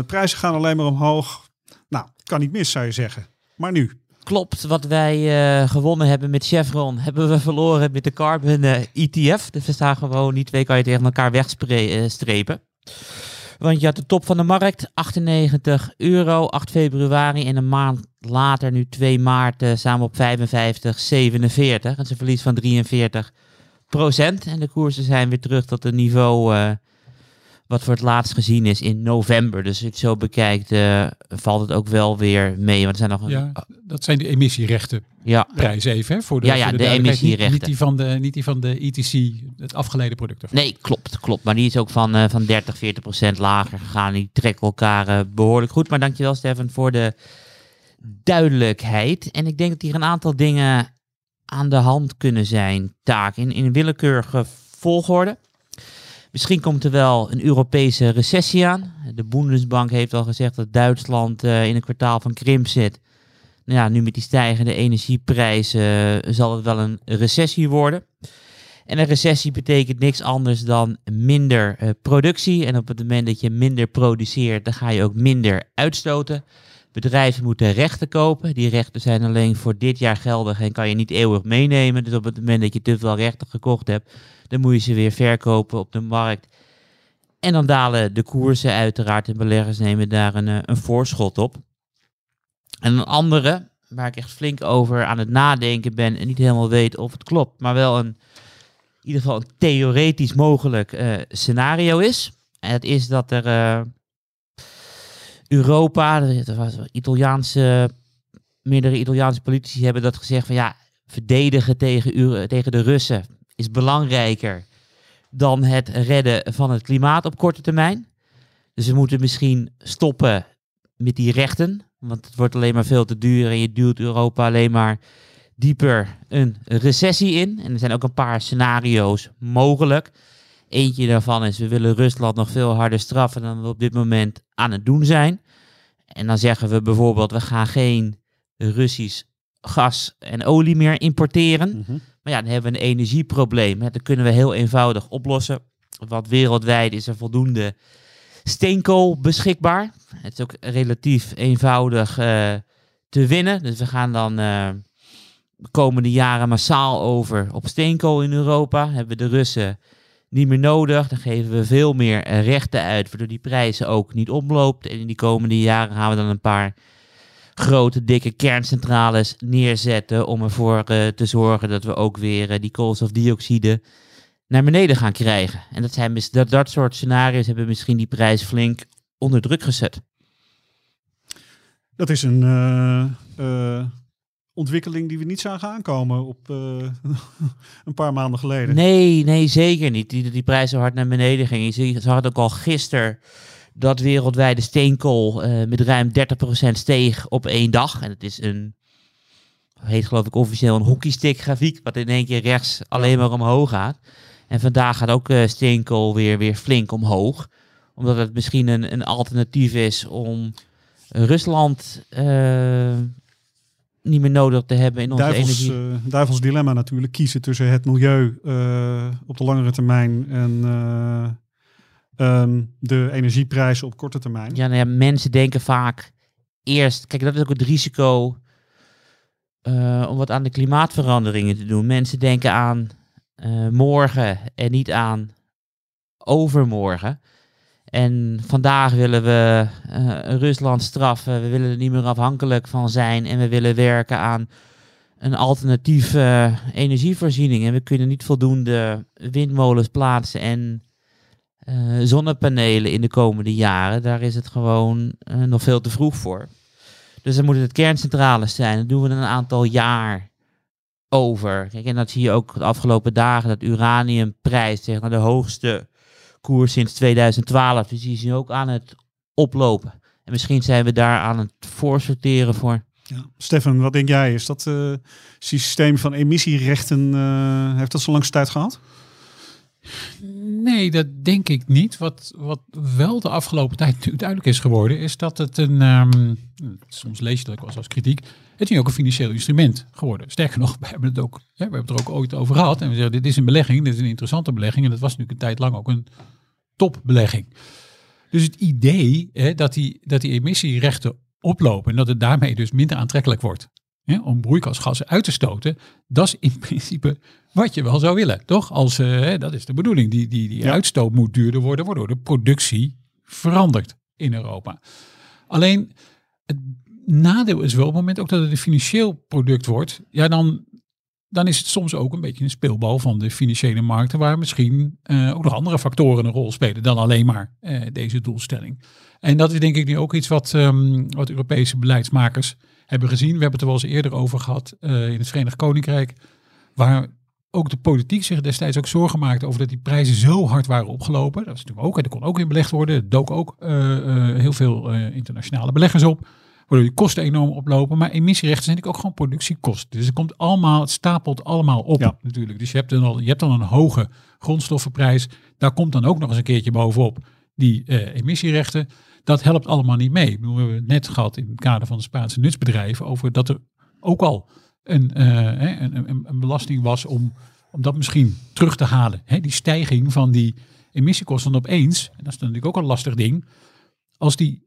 prijzen gaan alleen maar omhoog. Nou, kan niet mis, zou je zeggen. Maar nu, klopt. Wat wij uh, gewonnen hebben met Chevron, hebben we verloren met de Carbon uh, ETF. Dus we staan gewoon, die twee kan je tegen elkaar wegstrepen. Want je had de top van de markt, 98 euro, 8 februari. En een maand later, nu 2 maart, uh, samen op 55, 47. Dat is een verlies van 43 procent. En de koersen zijn weer terug tot het niveau wat voor het laatst gezien is in november. Dus als je het zo bekijkt, uh, valt het ook wel weer mee. Want er zijn nog een... Ja, dat zijn de emissierechten. Ja. Prijs even, hè, voor de, ja, ja, voor de, de emissierechten. Niet, niet, die van de, niet die van de ETC, het afgeleide product ervan. Nee, klopt, klopt. Maar die is ook van, uh, van 30, 40 procent lager gegaan. Die trekken elkaar uh, behoorlijk goed. Maar dankjewel, Stefan, voor de duidelijkheid. En ik denk dat hier een aantal dingen aan de hand kunnen zijn. Taak in, in willekeurige volgorde. Misschien komt er wel een Europese recessie aan. De Bundesbank heeft al gezegd dat Duitsland uh, in een kwartaal van krimp zit. Nou ja, nu met die stijgende energieprijzen uh, zal het wel een recessie worden. En een recessie betekent niks anders dan minder uh, productie. En op het moment dat je minder produceert, dan ga je ook minder uitstoten. Bedrijven moeten rechten kopen. Die rechten zijn alleen voor dit jaar geldig en kan je niet eeuwig meenemen. Dus op het moment dat je te veel rechten gekocht hebt, dan moet je ze weer verkopen op de markt. En dan dalen de koersen uiteraard en beleggers nemen daar een, een voorschot op. En een andere, waar ik echt flink over aan het nadenken ben en niet helemaal weet of het klopt, maar wel een, in ieder geval een theoretisch mogelijk uh, scenario is. En het is dat er uh, Europa, er was Italiaanse, meerdere Italiaanse politici hebben dat gezegd van ja, verdedigen tegen, tegen de Russen is belangrijker dan het redden van het klimaat op korte termijn. Dus we moeten misschien stoppen met die rechten, want het wordt alleen maar veel te duur en je duwt Europa alleen maar dieper een recessie in. En er zijn ook een paar scenario's mogelijk. Eentje daarvan is, we willen Rusland nog veel harder straffen dan we op dit moment aan het doen zijn. En dan zeggen we bijvoorbeeld, we gaan geen Russisch gas en olie meer importeren. Mhm. Maar ja, dan hebben we een energieprobleem. hè. Dat kunnen we heel eenvoudig oplossen. Want wereldwijd is er voldoende steenkool beschikbaar. Het is ook relatief eenvoudig eh, te winnen. Dus we gaan dan eh, de komende jaren massaal over op steenkool in Europa. Hebben we de Russen niet meer nodig. Dan geven we veel meer eh, rechten uit, waardoor die prijzen ook niet oploopt. En in die komende jaren gaan we dan een paar grote, dikke kerncentrales neerzetten om ervoor eh, te zorgen dat we ook weer eh, die koolstofdioxide naar beneden gaan krijgen. En dat, zijn, dat, dat soort scenario's hebben misschien die prijs flink onder druk gezet. Dat is een ontwikkeling die we niet zagen aankomen op eh, een paar maanden geleden. Nee, nee, zeker niet. Die, die prijs zo hard naar beneden ging. Je het ook al gisteren dat wereldwijde steenkool eh, met ruim 30% steeg op één dag. En het is een, heet geloof ik officieel een hockeystick grafiek, wat in één keer rechts alleen maar omhoog gaat. En vandaag gaat ook eh, steenkool weer, weer flink omhoog. Omdat het misschien een, een alternatief is om Rusland niet meer nodig te hebben in onze Duivels, energie. eh, duivels dilemma natuurlijk. Kiezen tussen het milieu eh, op de langere termijn en eh, ehm, de energieprijs op korte termijn. Ja, nou ja, mensen denken vaak eerst, kijk, dat is ook het risico om wat aan de klimaatveranderingen te doen. Mensen denken aan morgen en niet aan overmorgen. En vandaag willen we eh, Rusland straffen. We willen er niet meer afhankelijk van zijn. En we willen werken aan een alternatieve eh, energievoorziening. En we kunnen niet voldoende windmolens plaatsen en eh, zonnepanelen in de komende jaren. Daar is het gewoon nog veel te vroeg voor. Dus dan moeten het kerncentrales zijn. Dat doen we een aantal jaar over. Kijk, en dat zie je ook de afgelopen dagen. Dat uraniumprijs zeg maar, de hoogste koers sinds 2012. Dus die zien ook aan het oplopen. En misschien zijn we daar aan het voorsorteren voor. Ja. Stefan, wat denk jij? Is dat eh, systeem van emissierechten, eh, heeft dat zo lang tijd gehad? Nee, dat denk ik niet. Wat, wat wel de afgelopen tijd duidelijk is geworden, is dat het een, ehm, soms lees je dat ook wel eens als kritiek, het is nu ook een financieel instrument geworden. Sterker nog, we hebben het ook, hè, we hebben het er ook ooit over gehad. En we zeggen, dit is een belegging, dit is een interessante belegging. En dat was natuurlijk een tijd lang ook een topbelegging. Dus het idee hè, dat, die, dat die emissierechten oplopen en dat het daarmee dus minder aantrekkelijk wordt hè, om broeikasgassen uit te stoten, dat is in principe wat je wel zou willen, toch? Als, eh, dat is de bedoeling. Die, die, die Ja. uitstoot moet duurder worden, waardoor de productie verandert in Europa. Alleen het nadeel is wel op het moment ook dat het een financieel product wordt, ja, dan, dan is het soms ook een beetje een speelbal van de financiële markten, waar misschien eh, ook nog andere factoren een rol spelen dan alleen maar eh, deze doelstelling. En dat is denk ik nu ook iets wat, ehm, wat Europese beleidsmakers hebben gezien. We hebben het er wel eens eerder over gehad eh, in het Verenigd Koninkrijk, waar ook de politiek zich destijds ook zorgen maakte over dat die prijzen zo hard waren opgelopen. Dat is natuurlijk ook, en er kon ook in belegd worden. Er dook ook heel veel internationale beleggers op. Waardoor die kosten enorm oplopen. Maar emissierechten zijn natuurlijk ook gewoon productiekosten. Dus het komt allemaal, het stapelt allemaal op Ja. natuurlijk. Dus je hebt, dan al, je hebt dan een hoge grondstoffenprijs. Daar komt dan ook nog eens een keertje bovenop die eh, emissierechten. Dat helpt allemaal niet mee. We hebben het net gehad in het kader van de Spaanse nutsbedrijven over dat er ook al een, eh, een, een, een belasting was om, om dat misschien terug te halen. Hè, die stijging van die emissiekosten opeens, en dat is dan natuurlijk ook een lastig ding, als die,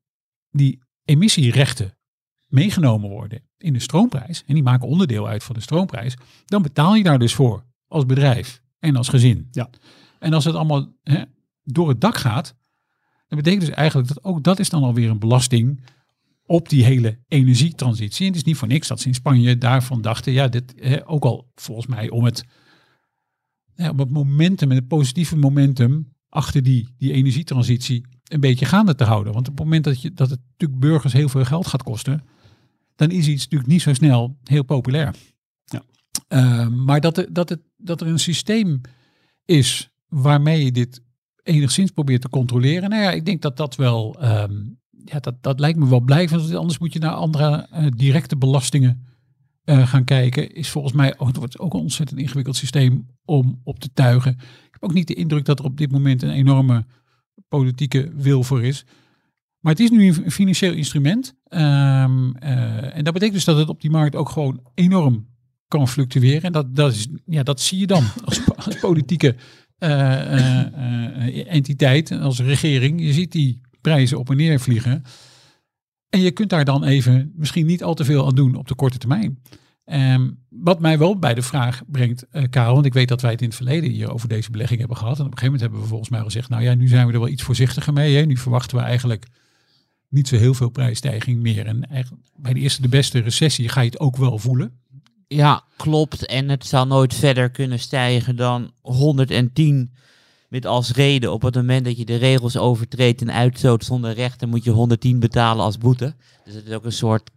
die emissierechten meegenomen worden in de stroomprijs, en die maken onderdeel uit van de stroomprijs, dan betaal je daar dus voor als bedrijf en als gezin. Ja. En als het allemaal hè, door het dak gaat, dan betekent dus eigenlijk dat ook dat is dan alweer een belasting op die hele energietransitie. En het is niet voor niks dat ze in Spanje daarvan dachten, ja, dit hè, ook al volgens mij om het, ja, om het momentum en het positieve momentum achter die, die energietransitie een beetje gaande te houden. Want op het moment dat, je, dat het natuurlijk burgers heel veel geld gaat kosten, dan is iets natuurlijk niet zo snel heel populair. Ja. Uh, maar dat, er, dat, het, dat er een systeem is waarmee je dit enigszins probeert te controleren. Nou ja, ik denk dat dat wel, um, ja, dat, dat lijkt me wel blijvend. Anders moet je naar andere uh, directe belastingen uh, gaan kijken. Is volgens mij ook, het wordt ook een ontzettend ingewikkeld systeem om op te tuigen. Ik heb ook niet de indruk dat er op dit moment een enorme politieke wil voor is. Maar het is nu een financieel instrument. Ehm, eh, en dat betekent dus dat het op die markt ook gewoon enorm kan fluctueren. En dat, dat, is, ja, dat zie je dan als, als politieke uh, uh, entiteit, als regering. Je ziet die prijzen op en neer vliegen. En je kunt daar dan even misschien niet al te veel aan doen op de korte termijn. Um, wat mij wel bij de vraag brengt, uh, Karel, want ik weet dat wij het in het verleden hier over deze belegging hebben gehad. En op een gegeven moment hebben we volgens mij gezegd, nou ja, nu zijn we er wel iets voorzichtiger mee. Hè? Nu verwachten we eigenlijk niet zo heel veel prijsstijging meer. En bij de eerste de beste recessie ga je het ook wel voelen. Ja, klopt. En het zal nooit verder kunnen stijgen dan 110 met als reden op het moment dat je de regels overtreedt en uitstoot zonder recht, dan moet je 110 betalen als boete. Dus het is ook een soort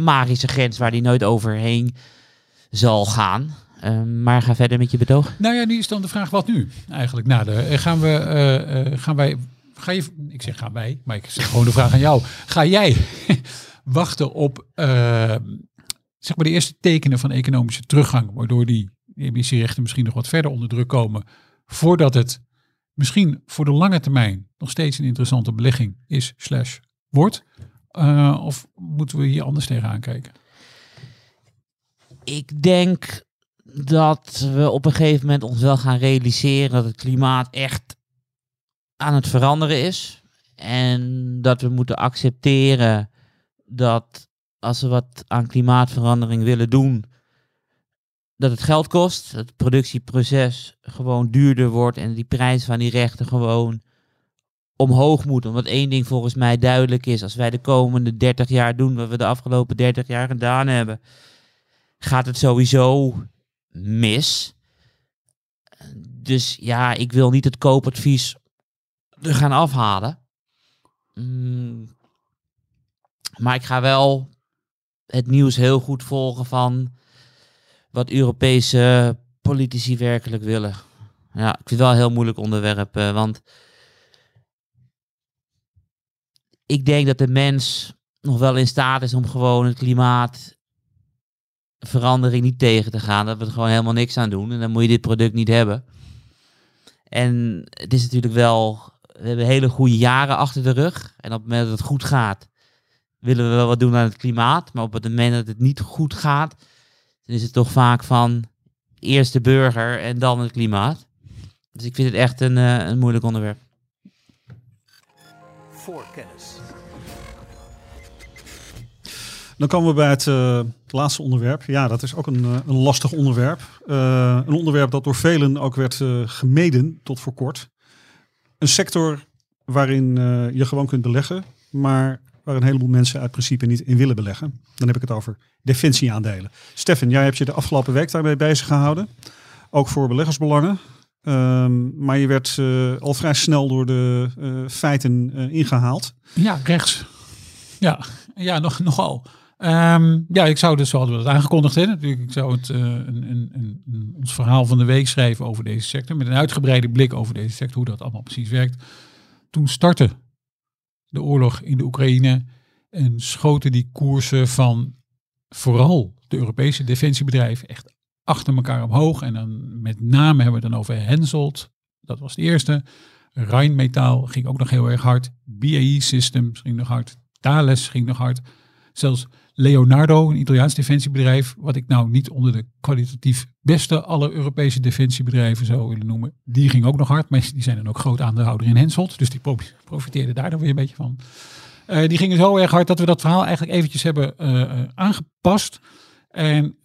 magische grens waar die nooit overheen zal gaan. Uh, maar ga verder met je betoog. Nou ja, nu is dan de vraag wat nu eigenlijk. Nou, de, gaan, we, uh, uh, gaan wij, ga je, ik zeg gaan wij, maar ik zeg gewoon de vraag aan jou. Ga jij wachten op zeg maar de eerste tekenen van economische teruggang, waardoor die emissierechten misschien nog wat verder onder druk komen, voordat het misschien voor de lange termijn nog steeds een interessante belegging is slash wordt? Uh, of moeten we hier anders tegenaan kijken? Ik denk dat we op een gegeven moment ons wel gaan realiseren dat het klimaat echt aan het veranderen is. En dat we moeten accepteren dat als we wat aan klimaatverandering willen doen, dat het geld kost. Dat het productieproces gewoon duurder wordt en die prijs van die rechten gewoon omhoog moet. Omdat één ding volgens mij duidelijk is. Als wij de komende 30 jaar doen wat we de afgelopen 30 jaar gedaan hebben, gaat het sowieso mis. Dus ja, ik wil niet het koopadvies er gaan afhalen. Mm. Maar ik ga wel het nieuws heel goed volgen van wat Europese politici werkelijk willen. Ja, ik vind het wel een heel moeilijk onderwerp, uh, want ik denk dat de mens nog wel in staat is om gewoon het klimaatverandering niet tegen te gaan. Dat we er gewoon helemaal niks aan doen. En dan moet je dit product niet hebben. En het is natuurlijk wel, we hebben hele goede jaren achter de rug. En op het moment dat het goed gaat, willen we wel wat doen aan het klimaat. Maar op het moment dat het niet goed gaat, dan is het toch vaak van eerst de burger en dan het klimaat. Dus ik vind het echt een, uh, een moeilijk onderwerp. Voorkennis. Dan komen we bij het uh, laatste onderwerp. Ja, dat is ook een, uh, een lastig onderwerp. Uh, een onderwerp dat door velen ook werd gemeden tot voor kort. Een sector waarin je gewoon kunt beleggen, maar waar een heleboel mensen uit principe niet in willen beleggen. Dan heb ik het over defensieaandelen. Stefan, jij hebt je de afgelopen week daarmee bezig gehouden. Ook voor beleggersbelangen. Um, maar je werd al vrij snel door de feiten ingehaald. Ja, rechts. Ja, ja nog, nogal. Um, ja, ik zou dus, we het aangekondigd hebben, natuurlijk, ik zou het een, een, een, ons verhaal van de week schrijven over deze sector. Met een uitgebreide blik over deze sector, hoe dat allemaal precies werkt. Toen startte de oorlog in de Oekraïne en schoten die koersen van vooral de Europese defensiebedrijven echt achter elkaar omhoog. En dan met name hebben we het dan over Hensoldt, dat was de eerste. Rheinmetall ging ook nog heel erg hard. BAE Systems ging nog hard. Thales ging nog hard. Zelfs Leonardo, een Italiaans defensiebedrijf, wat ik nou niet onder de kwalitatief beste alle Europese defensiebedrijven zou willen noemen, die ging ook nog hard. Maar die zijn dan ook groot aandeelhouder in Hensoldt, dus die profiteerden daar dan weer een beetje van. Uh, die gingen zo erg hard dat we dat verhaal eigenlijk eventjes hebben uh, aangepast. En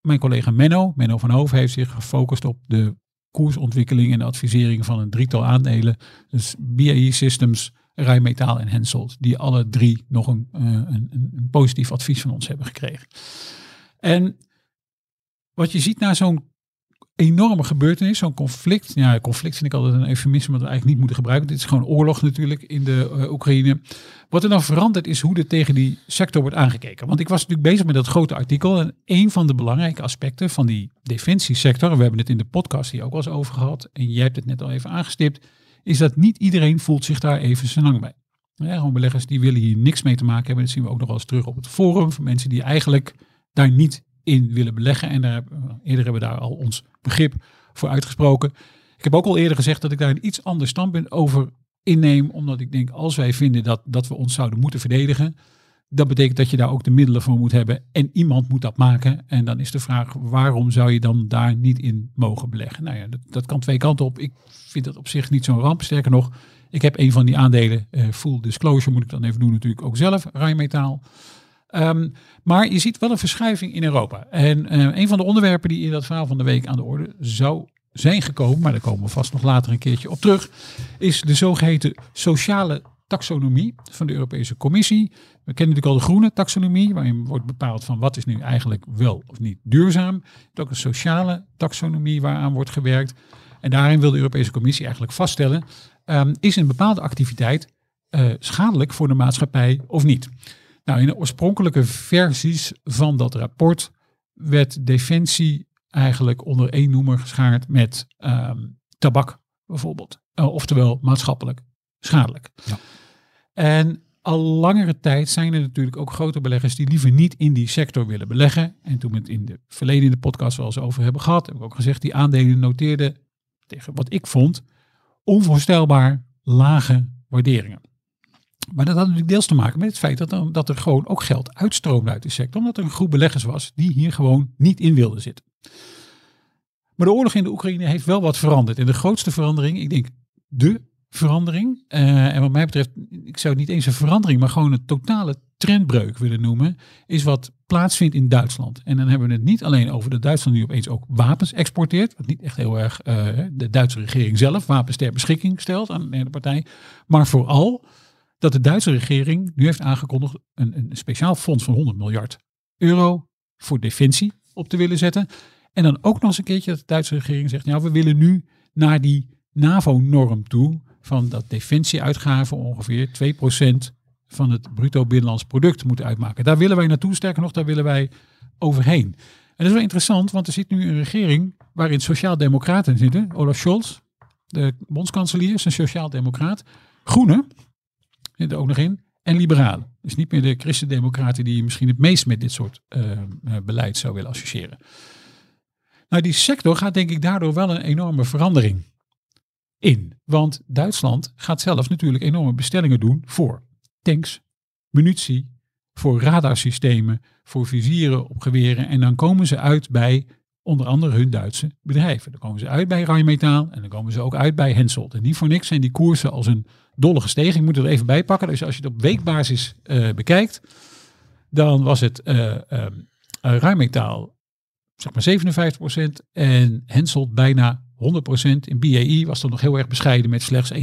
mijn collega Menno, Menno van Hoven, heeft zich gefocust op de koersontwikkeling en de advisering van een drietal aandelen. Dus BAE Systems, Rijnmetaal en Hensoldt, die alle drie nog een, uh, een, een, positief advies van ons hebben gekregen. En wat je ziet na zo'n enorme gebeurtenis, zo'n conflict. Ja, conflict vind ik altijd een eufemisme wat we eigenlijk niet moeten gebruiken. Dit is gewoon oorlog natuurlijk in de uh, Oekraïne. Wat er dan verandert is hoe er tegen die sector wordt aangekeken. Want ik was natuurlijk bezig met dat grote artikel. En een van de belangrijke aspecten van die defensiesector, en we hebben het in de podcast hier ook wel eens over gehad, en jij hebt het net al even aangestipt, is dat niet iedereen voelt zich daar even zijn lang bij. Gewoon beleggers die willen hier niks mee te maken hebben. Dat zien we ook nog wel eens terug op het forum van mensen die eigenlijk daar niet in willen beleggen. En daar, eerder hebben we daar al ons begrip voor uitgesproken. Ik heb ook al eerder gezegd dat ik daar een iets ander standpunt over inneem, omdat ik denk, als wij vinden dat, dat we ons zouden moeten verdedigen, dat betekent dat je daar ook de middelen voor moet hebben en iemand moet dat maken. En dan is de vraag, waarom zou je dan daar niet in mogen beleggen? Nou ja, dat, dat kan twee kanten op. Ik vind dat op zich niet zo'n ramp. Sterker nog, ik heb een van die aandelen, eh, full disclosure moet ik dan even doen natuurlijk ook zelf, Rijnmetaal. Um, maar je ziet wel een verschuiving in Europa. En uh, een van de onderwerpen die in dat verhaal van de week aan de orde zou zijn gekomen, maar daar komen we vast nog later een keertje op terug, is de zogeheten sociale taxonomie van de Europese Commissie. We kennen natuurlijk al de groene taxonomie, waarin wordt bepaald van wat is nu eigenlijk wel of niet duurzaam. Het is ook een sociale taxonomie waaraan wordt gewerkt. En daarin wil de Europese Commissie eigenlijk vaststellen, um, is een bepaalde activiteit uh, schadelijk voor de maatschappij of niet. Nou, in de oorspronkelijke versies van dat rapport werd defensie eigenlijk onder één noemer geschaard met um, tabak bijvoorbeeld. Uh, oftewel maatschappelijk schadelijk. Ja. En al langere tijd zijn er natuurlijk ook grote beleggers die liever niet in die sector willen beleggen. En toen we het in de verleden in de podcast wel eens over hebben gehad, heb ik ook gezegd, die aandelen noteerden tegen wat ik vond onvoorstelbaar lage waarderingen. Maar dat had natuurlijk deels te maken met het feit dat er, dat er gewoon ook geld uitstroomde uit de sector. Omdat er een groep beleggers was die hier gewoon niet in wilden zitten. Maar de oorlog in de Oekraïne heeft wel wat veranderd. En de grootste verandering, ik denk de verandering. Uh, en wat mij betreft, ik zou het niet eens een verandering, maar gewoon een totale trendbreuk willen noemen. Is wat plaatsvindt in Duitsland. En dan hebben we het niet alleen over dat Duitsland nu opeens ook wapens exporteert. Wat niet echt heel erg uh, de Duitse regering zelf wapens ter beschikking stelt aan de partij. Maar vooral dat de Duitse regering nu heeft aangekondigd een, een speciaal fonds van 100 miljard euro voor defensie op te willen zetten. En dan ook nog eens een keertje dat de Duitse regering zegt, nou we willen nu naar die NAVO-norm toe van dat defensieuitgaven ongeveer 2% van het bruto binnenlands product moeten uitmaken. Daar willen wij naartoe, sterker nog, daar willen wij overheen. En dat is wel interessant, want er zit nu een regering waarin sociaal-democraten zitten. Olaf Scholz, de bondskanselier, is een sociaal-democraat. Groenen, zit er ook nog in. En liberalen. Dus niet meer de christendemocraten die je misschien het meest met dit soort uh, beleid zou willen associëren. Nou, die sector gaat denk ik daardoor wel een enorme verandering in. Want Duitsland gaat zelf natuurlijk enorme bestellingen doen voor tanks, munitie, voor radarsystemen, voor vizieren op geweren. En dan komen ze uit bij onder andere hun Duitse bedrijven. Dan komen ze uit bij Rheinmetall en dan komen ze ook uit bij Hensoldt. En niet voor niks zijn die koersen als een dolle gestegen. Ik moet er even bij pakken. Dus als je het op weekbasis uh, bekijkt, dan was het uh, zeg maar 57% en Hensoldt bijna 100%. In BAE was dat nog heel erg bescheiden met slechts 21%.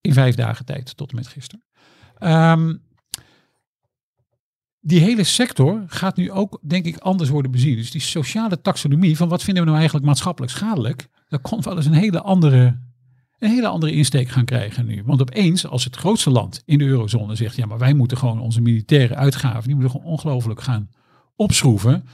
In vijf dagen tijd tot en met gisteren. Um, die hele sector gaat nu ook, denk ik, anders worden bezien. Dus die sociale taxonomie van wat vinden we nou eigenlijk maatschappelijk schadelijk, dat kon wel eens een hele andere, een hele andere insteek gaan krijgen nu. Want opeens, als het grootste land in de eurozone zegt, ja, maar wij moeten gewoon onze militaire uitgaven, die moeten gewoon ongelooflijk gaan opschroeven.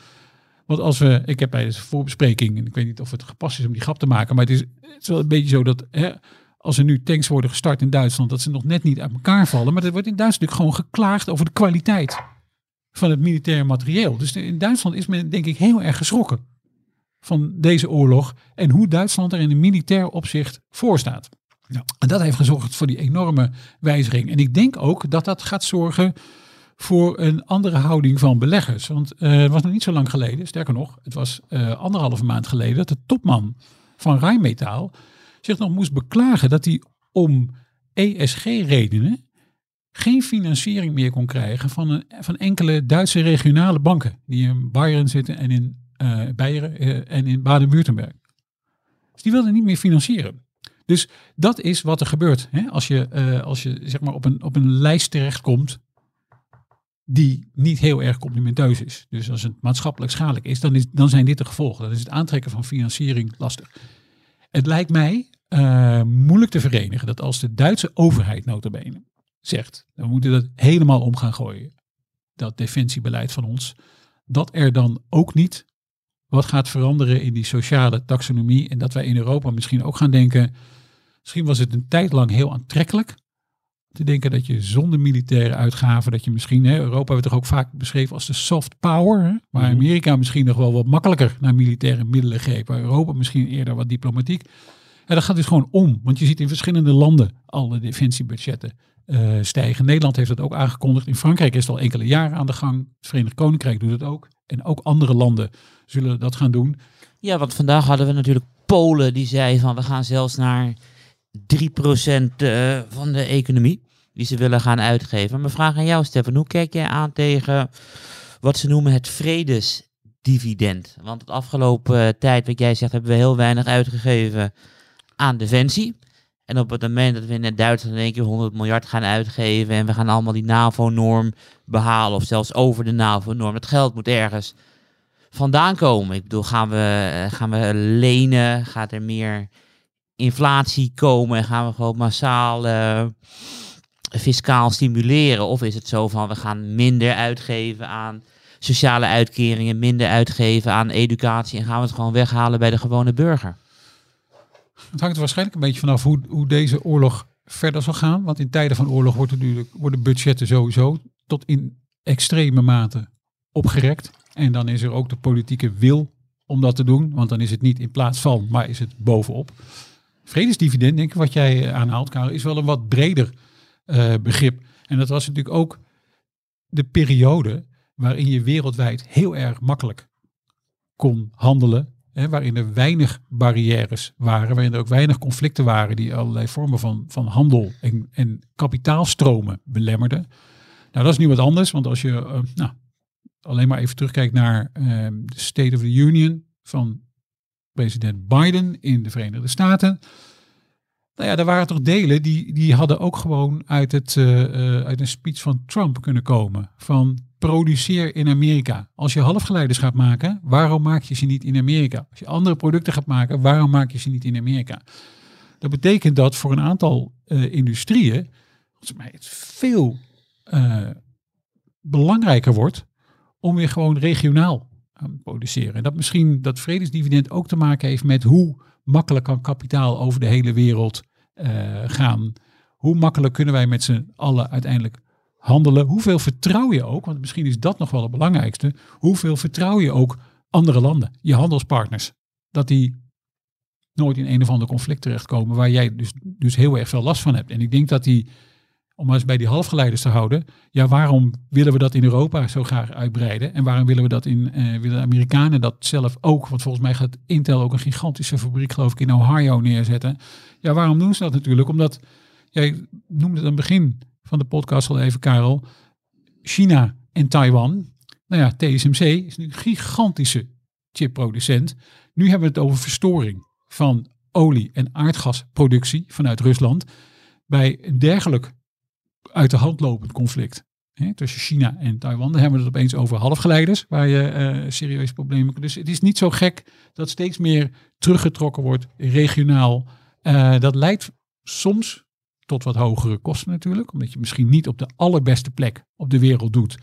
Want als we, ik heb bij de voorbespreking, en ik weet niet of het gepast is om die grap te maken, maar het is, het is wel een beetje zo dat hè, als er nu tanks worden gestart in Duitsland, dat ze nog net niet uit elkaar vallen. Maar er wordt in Duitsland gewoon geklaagd over de kwaliteit van het militaire materieel. Dus in Duitsland is men denk ik heel erg geschrokken van deze oorlog en hoe Duitsland er in een militair opzicht voor staat. Ja. En dat heeft gezorgd voor die enorme wijziging. En ik denk ook dat dat gaat zorgen voor een andere houding van beleggers. Want uh, het was nog niet zo lang geleden, sterker nog, het was uh, anderhalve maand geleden, dat de topman van Rijnmetaal zich nog moest beklagen dat hij om ESG-redenen geen financiering meer kon krijgen van, een, van enkele Duitse regionale banken die in Bayern zitten en in uh, Beieren en in Baden-Württemberg. Dus die wilden niet meer financieren. Dus dat is wat er gebeurt hè? als je, als je zeg maar op, een, op een lijst terechtkomt die niet heel erg complimenteus is. Dus als het maatschappelijk schadelijk is, dan, is, dan zijn dit de gevolgen. Dan is het aantrekken van financiering lastig. Het lijkt mij moeilijk te verenigen dat als de Duitse overheid notabene zegt, we moeten dat helemaal om gaan gooien, dat defensiebeleid van ons, dat er dan ook niet wat gaat veranderen in die sociale taxonomie en dat wij in Europa misschien ook gaan denken, misschien was het een tijd lang heel aantrekkelijk te denken dat je zonder militaire uitgaven, dat je misschien, hè, Europa werd toch ook vaak beschreven als de soft power, hè, waar mhm. Amerika misschien nog wel wat makkelijker naar militaire middelen greep, waar Europa misschien eerder wat diplomatiek. En dat gaat dus gewoon om. Want je ziet in verschillende landen alle defensiebudgetten eh, stijgen. Nederland heeft dat ook aangekondigd. In Frankrijk is het al enkele jaren aan de gang. Het Verenigd Koninkrijk doet het ook. En ook andere landen zullen dat gaan doen. Ja, want vandaag hadden we natuurlijk Polen die zei van we gaan zelfs naar 3% eh, van de economie die ze willen gaan uitgeven. Maar vraag aan jou, Stefan, hoe kijk jij aan tegen wat ze noemen het vredesdividend? Want het afgelopen eh, tijd, wat jij zegt, hebben we heel weinig uitgegeven aan defensie. En op het moment dat we in Duitsland in één keer 100 miljard gaan uitgeven en we gaan allemaal die NAVO-norm behalen of zelfs over de NAVO-norm, het geld moet ergens vandaan komen. Ik bedoel, gaan we, eh, gaan we lenen? Gaat er meer inflatie komen en gaan we gewoon massaal uh, fiscaal stimuleren? Of is het zo van we gaan minder uitgeven aan sociale uitkeringen, minder uitgeven aan educatie en gaan we het gewoon weghalen bij de gewone burger? Het hangt er waarschijnlijk een beetje vanaf hoe, hoe deze oorlog verder zal gaan. Want in tijden van oorlog wordt natuurlijk, worden budgetten sowieso tot in extreme mate opgerekt. En dan is er ook de politieke wil om dat te doen. Want dan is het niet in plaats van, maar is het bovenop. Vredesdividend, denk ik, wat jij aanhaalt, Karel, is wel een wat breder uh, begrip. En dat was natuurlijk ook de periode waarin je wereldwijd heel erg makkelijk kon handelen. Hè, waarin er weinig barrières waren, waarin er ook weinig conflicten waren die allerlei vormen van, van handel en, en kapitaalstromen belemmerden. Nou, dat is nu wat anders, want als je uh, nou, alleen maar even terugkijkt naar uh, de State of the Union van president Biden in de Verenigde Staten. Nou ja, er waren toch delen die, die hadden ook gewoon uit, het, uh, uh, uit een speech van Trump kunnen komen. Van produceer in Amerika. Als je halfgeleiders gaat maken, waarom maak je ze niet in Amerika? Als je andere producten gaat maken, waarom maak je ze niet in Amerika? Dat betekent dat voor een aantal uh, industrieën mij het veel belangrijker wordt om weer gewoon regionaal aan produceren. En dat misschien dat vredesdividend ook te maken heeft met hoe makkelijk kan kapitaal over de hele wereld uh, gaan. Hoe makkelijk kunnen wij met z'n allen uiteindelijk handelen? Hoeveel vertrouw je ook, want misschien is dat nog wel het belangrijkste, hoeveel vertrouw je ook andere landen, je handelspartners, dat die nooit in een of ander conflict terechtkomen waar jij dus, dus heel erg veel last van hebt. En ik denk dat die om maar eens bij die halfgeleiders te houden. Ja, waarom willen we dat in Europa zo graag uitbreiden? En waarom willen we dat in, uh, willen de Amerikanen dat zelf ook? Want volgens mij gaat Intel ook een gigantische fabriek, geloof ik, in Ohio neerzetten. Ja, waarom doen ze dat natuurlijk? Omdat, jij noemde het aan het begin van de podcast al even, Karel, China en Taiwan. Nou ja, TSMC is nu een gigantische chipproducent. Nu hebben we het over verstoring van olie- en aardgasproductie vanuit Rusland. Bij een dergelijk uit de hand lopend conflict tussen China en Taiwan. Dan hebben we het opeens over halfgeleiders, waar je uh, serieuze problemen. Dus het is niet zo gek dat steeds meer teruggetrokken wordt regionaal. Uh, dat leidt soms tot wat hogere kosten natuurlijk, omdat je misschien niet op de allerbeste plek op de wereld doet,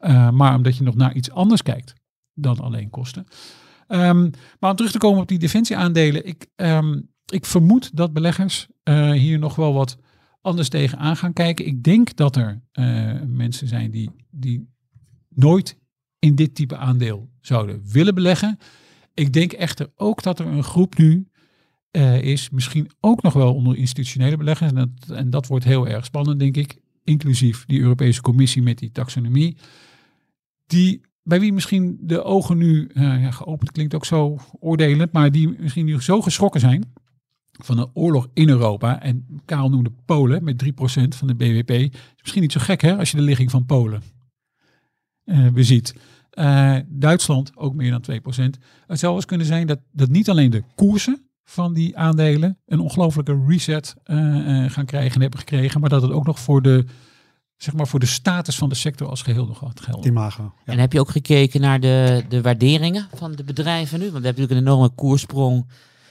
uh, maar omdat je nog naar iets anders kijkt dan alleen kosten. Um, maar om terug te komen op die defensieaandelen, ik, um, ik vermoed dat beleggers hier nog wel wat anders tegenaan gaan kijken. Ik denk dat er uh, mensen zijn die, die nooit in dit type aandeel zouden willen beleggen. Ik denk echter ook dat er een groep nu uh, is, misschien ook nog wel onder institutionele beleggers. En dat, en dat wordt heel erg spannend, denk ik. Inclusief die Europese Commissie met die taxonomie. Die, bij wie misschien de ogen nu, uh, ja, geopend klinkt ook zo oordelend, maar die misschien nu zo geschrokken zijn van een oorlog in Europa. En Karel noemde Polen met 3% van de BBP. Is misschien niet zo gek hè, als je de ligging van Polen uh, beziet. Uh, Duitsland ook meer dan 2%. Het zou eens kunnen zijn dat, dat niet alleen de koersen van die aandelen een ongelofelijke reset uh, gaan krijgen en hebben gekregen, maar dat het ook nog voor de, zeg maar voor de status van de sector als geheel nog wat geldt. Imago. Ja. En heb je ook gekeken naar de, de waarderingen van de bedrijven nu? Want we hebben natuurlijk een enorme koersprong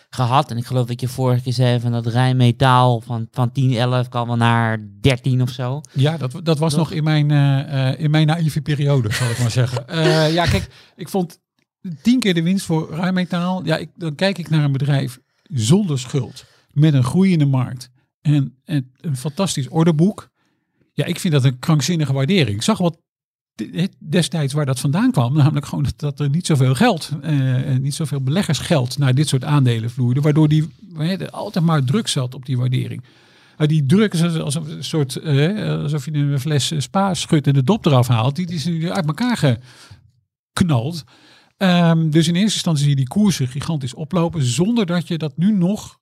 gehad. En ik geloof dat je vorige keer zei van dat Rijnmetaal van, van 10, 11 kan wel naar 13 of zo. Ja, dat, dat was nog in mijn, uh, in mijn naïeve periode, zal ik maar zeggen. Uh, ja, kijk, ik vond tien keer de winst voor Rijnmetaal. Ja, ik, dan kijk ik naar een bedrijf zonder schuld, met een groeiende markt en, en een fantastisch orderboek. Ja, ik vind dat een krankzinnige waardering. Ik zag wat destijds waar dat vandaan kwam, namelijk gewoon dat, er niet zoveel geld, uh, niet zoveel beleggersgeld naar dit soort aandelen vloeide, waardoor die er altijd maar druk zat op die waardering. Uh, die druk is als een soort, uh, alsof je een fles spa schudt en de dop eraf haalt, die, die is nu uit elkaar geknald. Um, dus in eerste instantie zie je die koersen gigantisch oplopen, zonder dat je dat nu nog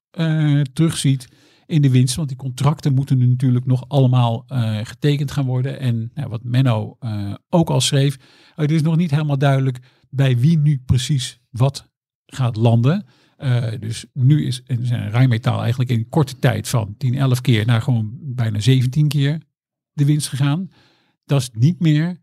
terugziet in de winst. Want die contracten moeten nu natuurlijk nog allemaal uh, getekend gaan worden. En nou, wat Menno uh, ook al schreef, het is nog niet helemaal duidelijk bij wie nu precies wat gaat landen. Dus nu is een Rijnmetaal eigenlijk in korte tijd van 10, 11 keer naar gewoon bijna 17 keer de winst gegaan. Dat is niet meer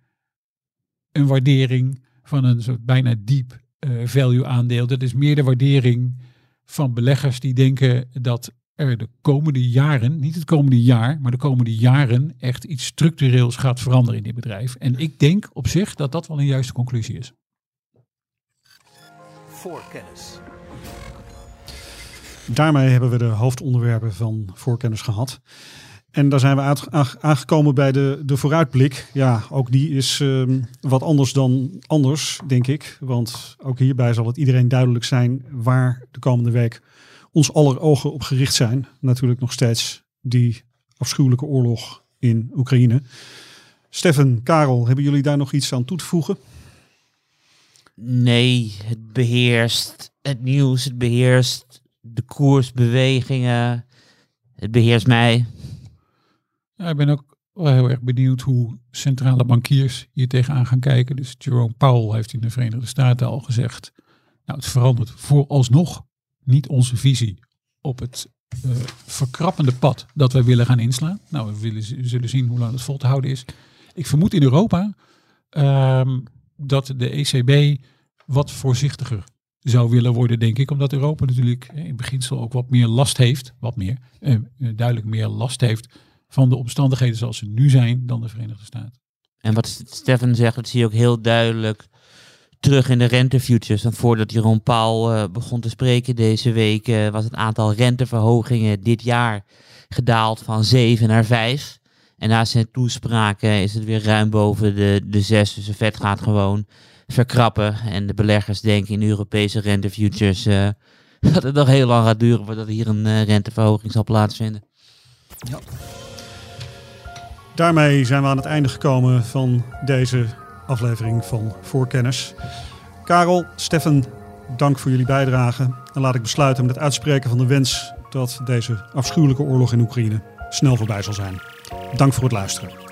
een waardering van een soort bijna deep value aandeel. Dat is meer de waardering van beleggers die denken dat er de komende jaren, niet het komende jaar, maar de komende jaren echt iets structureels gaat veranderen in dit bedrijf. En ik denk op zich dat dat wel een juiste conclusie is. Voorkennis. Daarmee hebben we de hoofdonderwerpen van voorkennis gehad. En daar zijn we aangekomen bij de, de vooruitblik. Ja, ook die is ehm, wat anders dan anders, denk ik. Want ook hierbij zal het iedereen duidelijk zijn waar de komende week ons aller ogen op gericht zijn. Natuurlijk nog steeds die afschuwelijke oorlog in Oekraïne. Stefan, Karel, hebben jullie daar nog iets aan toe te voegen? Nee, het beheerst het nieuws, het beheerst de koersbewegingen, het beheerst mij. Ja, ik ben ook wel heel erg benieuwd hoe centrale bankiers hier tegenaan gaan kijken. Dus Jerome Powell heeft in de Verenigde Staten al gezegd, nou het verandert vooralsnog niet onze visie op het uh, verkrappende pad dat wij willen gaan inslaan. Nou, we, zullen zien hoe lang het vol te houden is. Ik vermoed in Europa uh, dat de ECB wat voorzichtiger zou willen worden, denk ik. Omdat Europa natuurlijk in beginsel ook wat meer last heeft, wat meer, uh, duidelijk meer last heeft van de omstandigheden zoals ze nu zijn dan de Verenigde Staten. En wat Stefan zegt, dat zie je ook heel duidelijk terug in de rentefutures. Want voordat Jeroen Paul uh, begon te spreken deze week, uh, was het aantal renteverhogingen dit jaar gedaald van 7 naar 5. En na zijn toespraken is het weer ruim boven de, de 6. Dus de vet gaat gewoon verkrappen. En de beleggers denken in Europese rentefutures uh, dat het nog heel lang gaat duren voordat hier een renteverhoging zal plaatsvinden. Ja. Daarmee zijn we aan het einde gekomen van deze aflevering van Voorkennis. Karel, Stefan, dank voor jullie bijdrage. En laat ik besluiten met het uitspreken van de wens dat deze afschuwelijke oorlog in Oekraïne snel voorbij zal zijn. Dank voor het luisteren.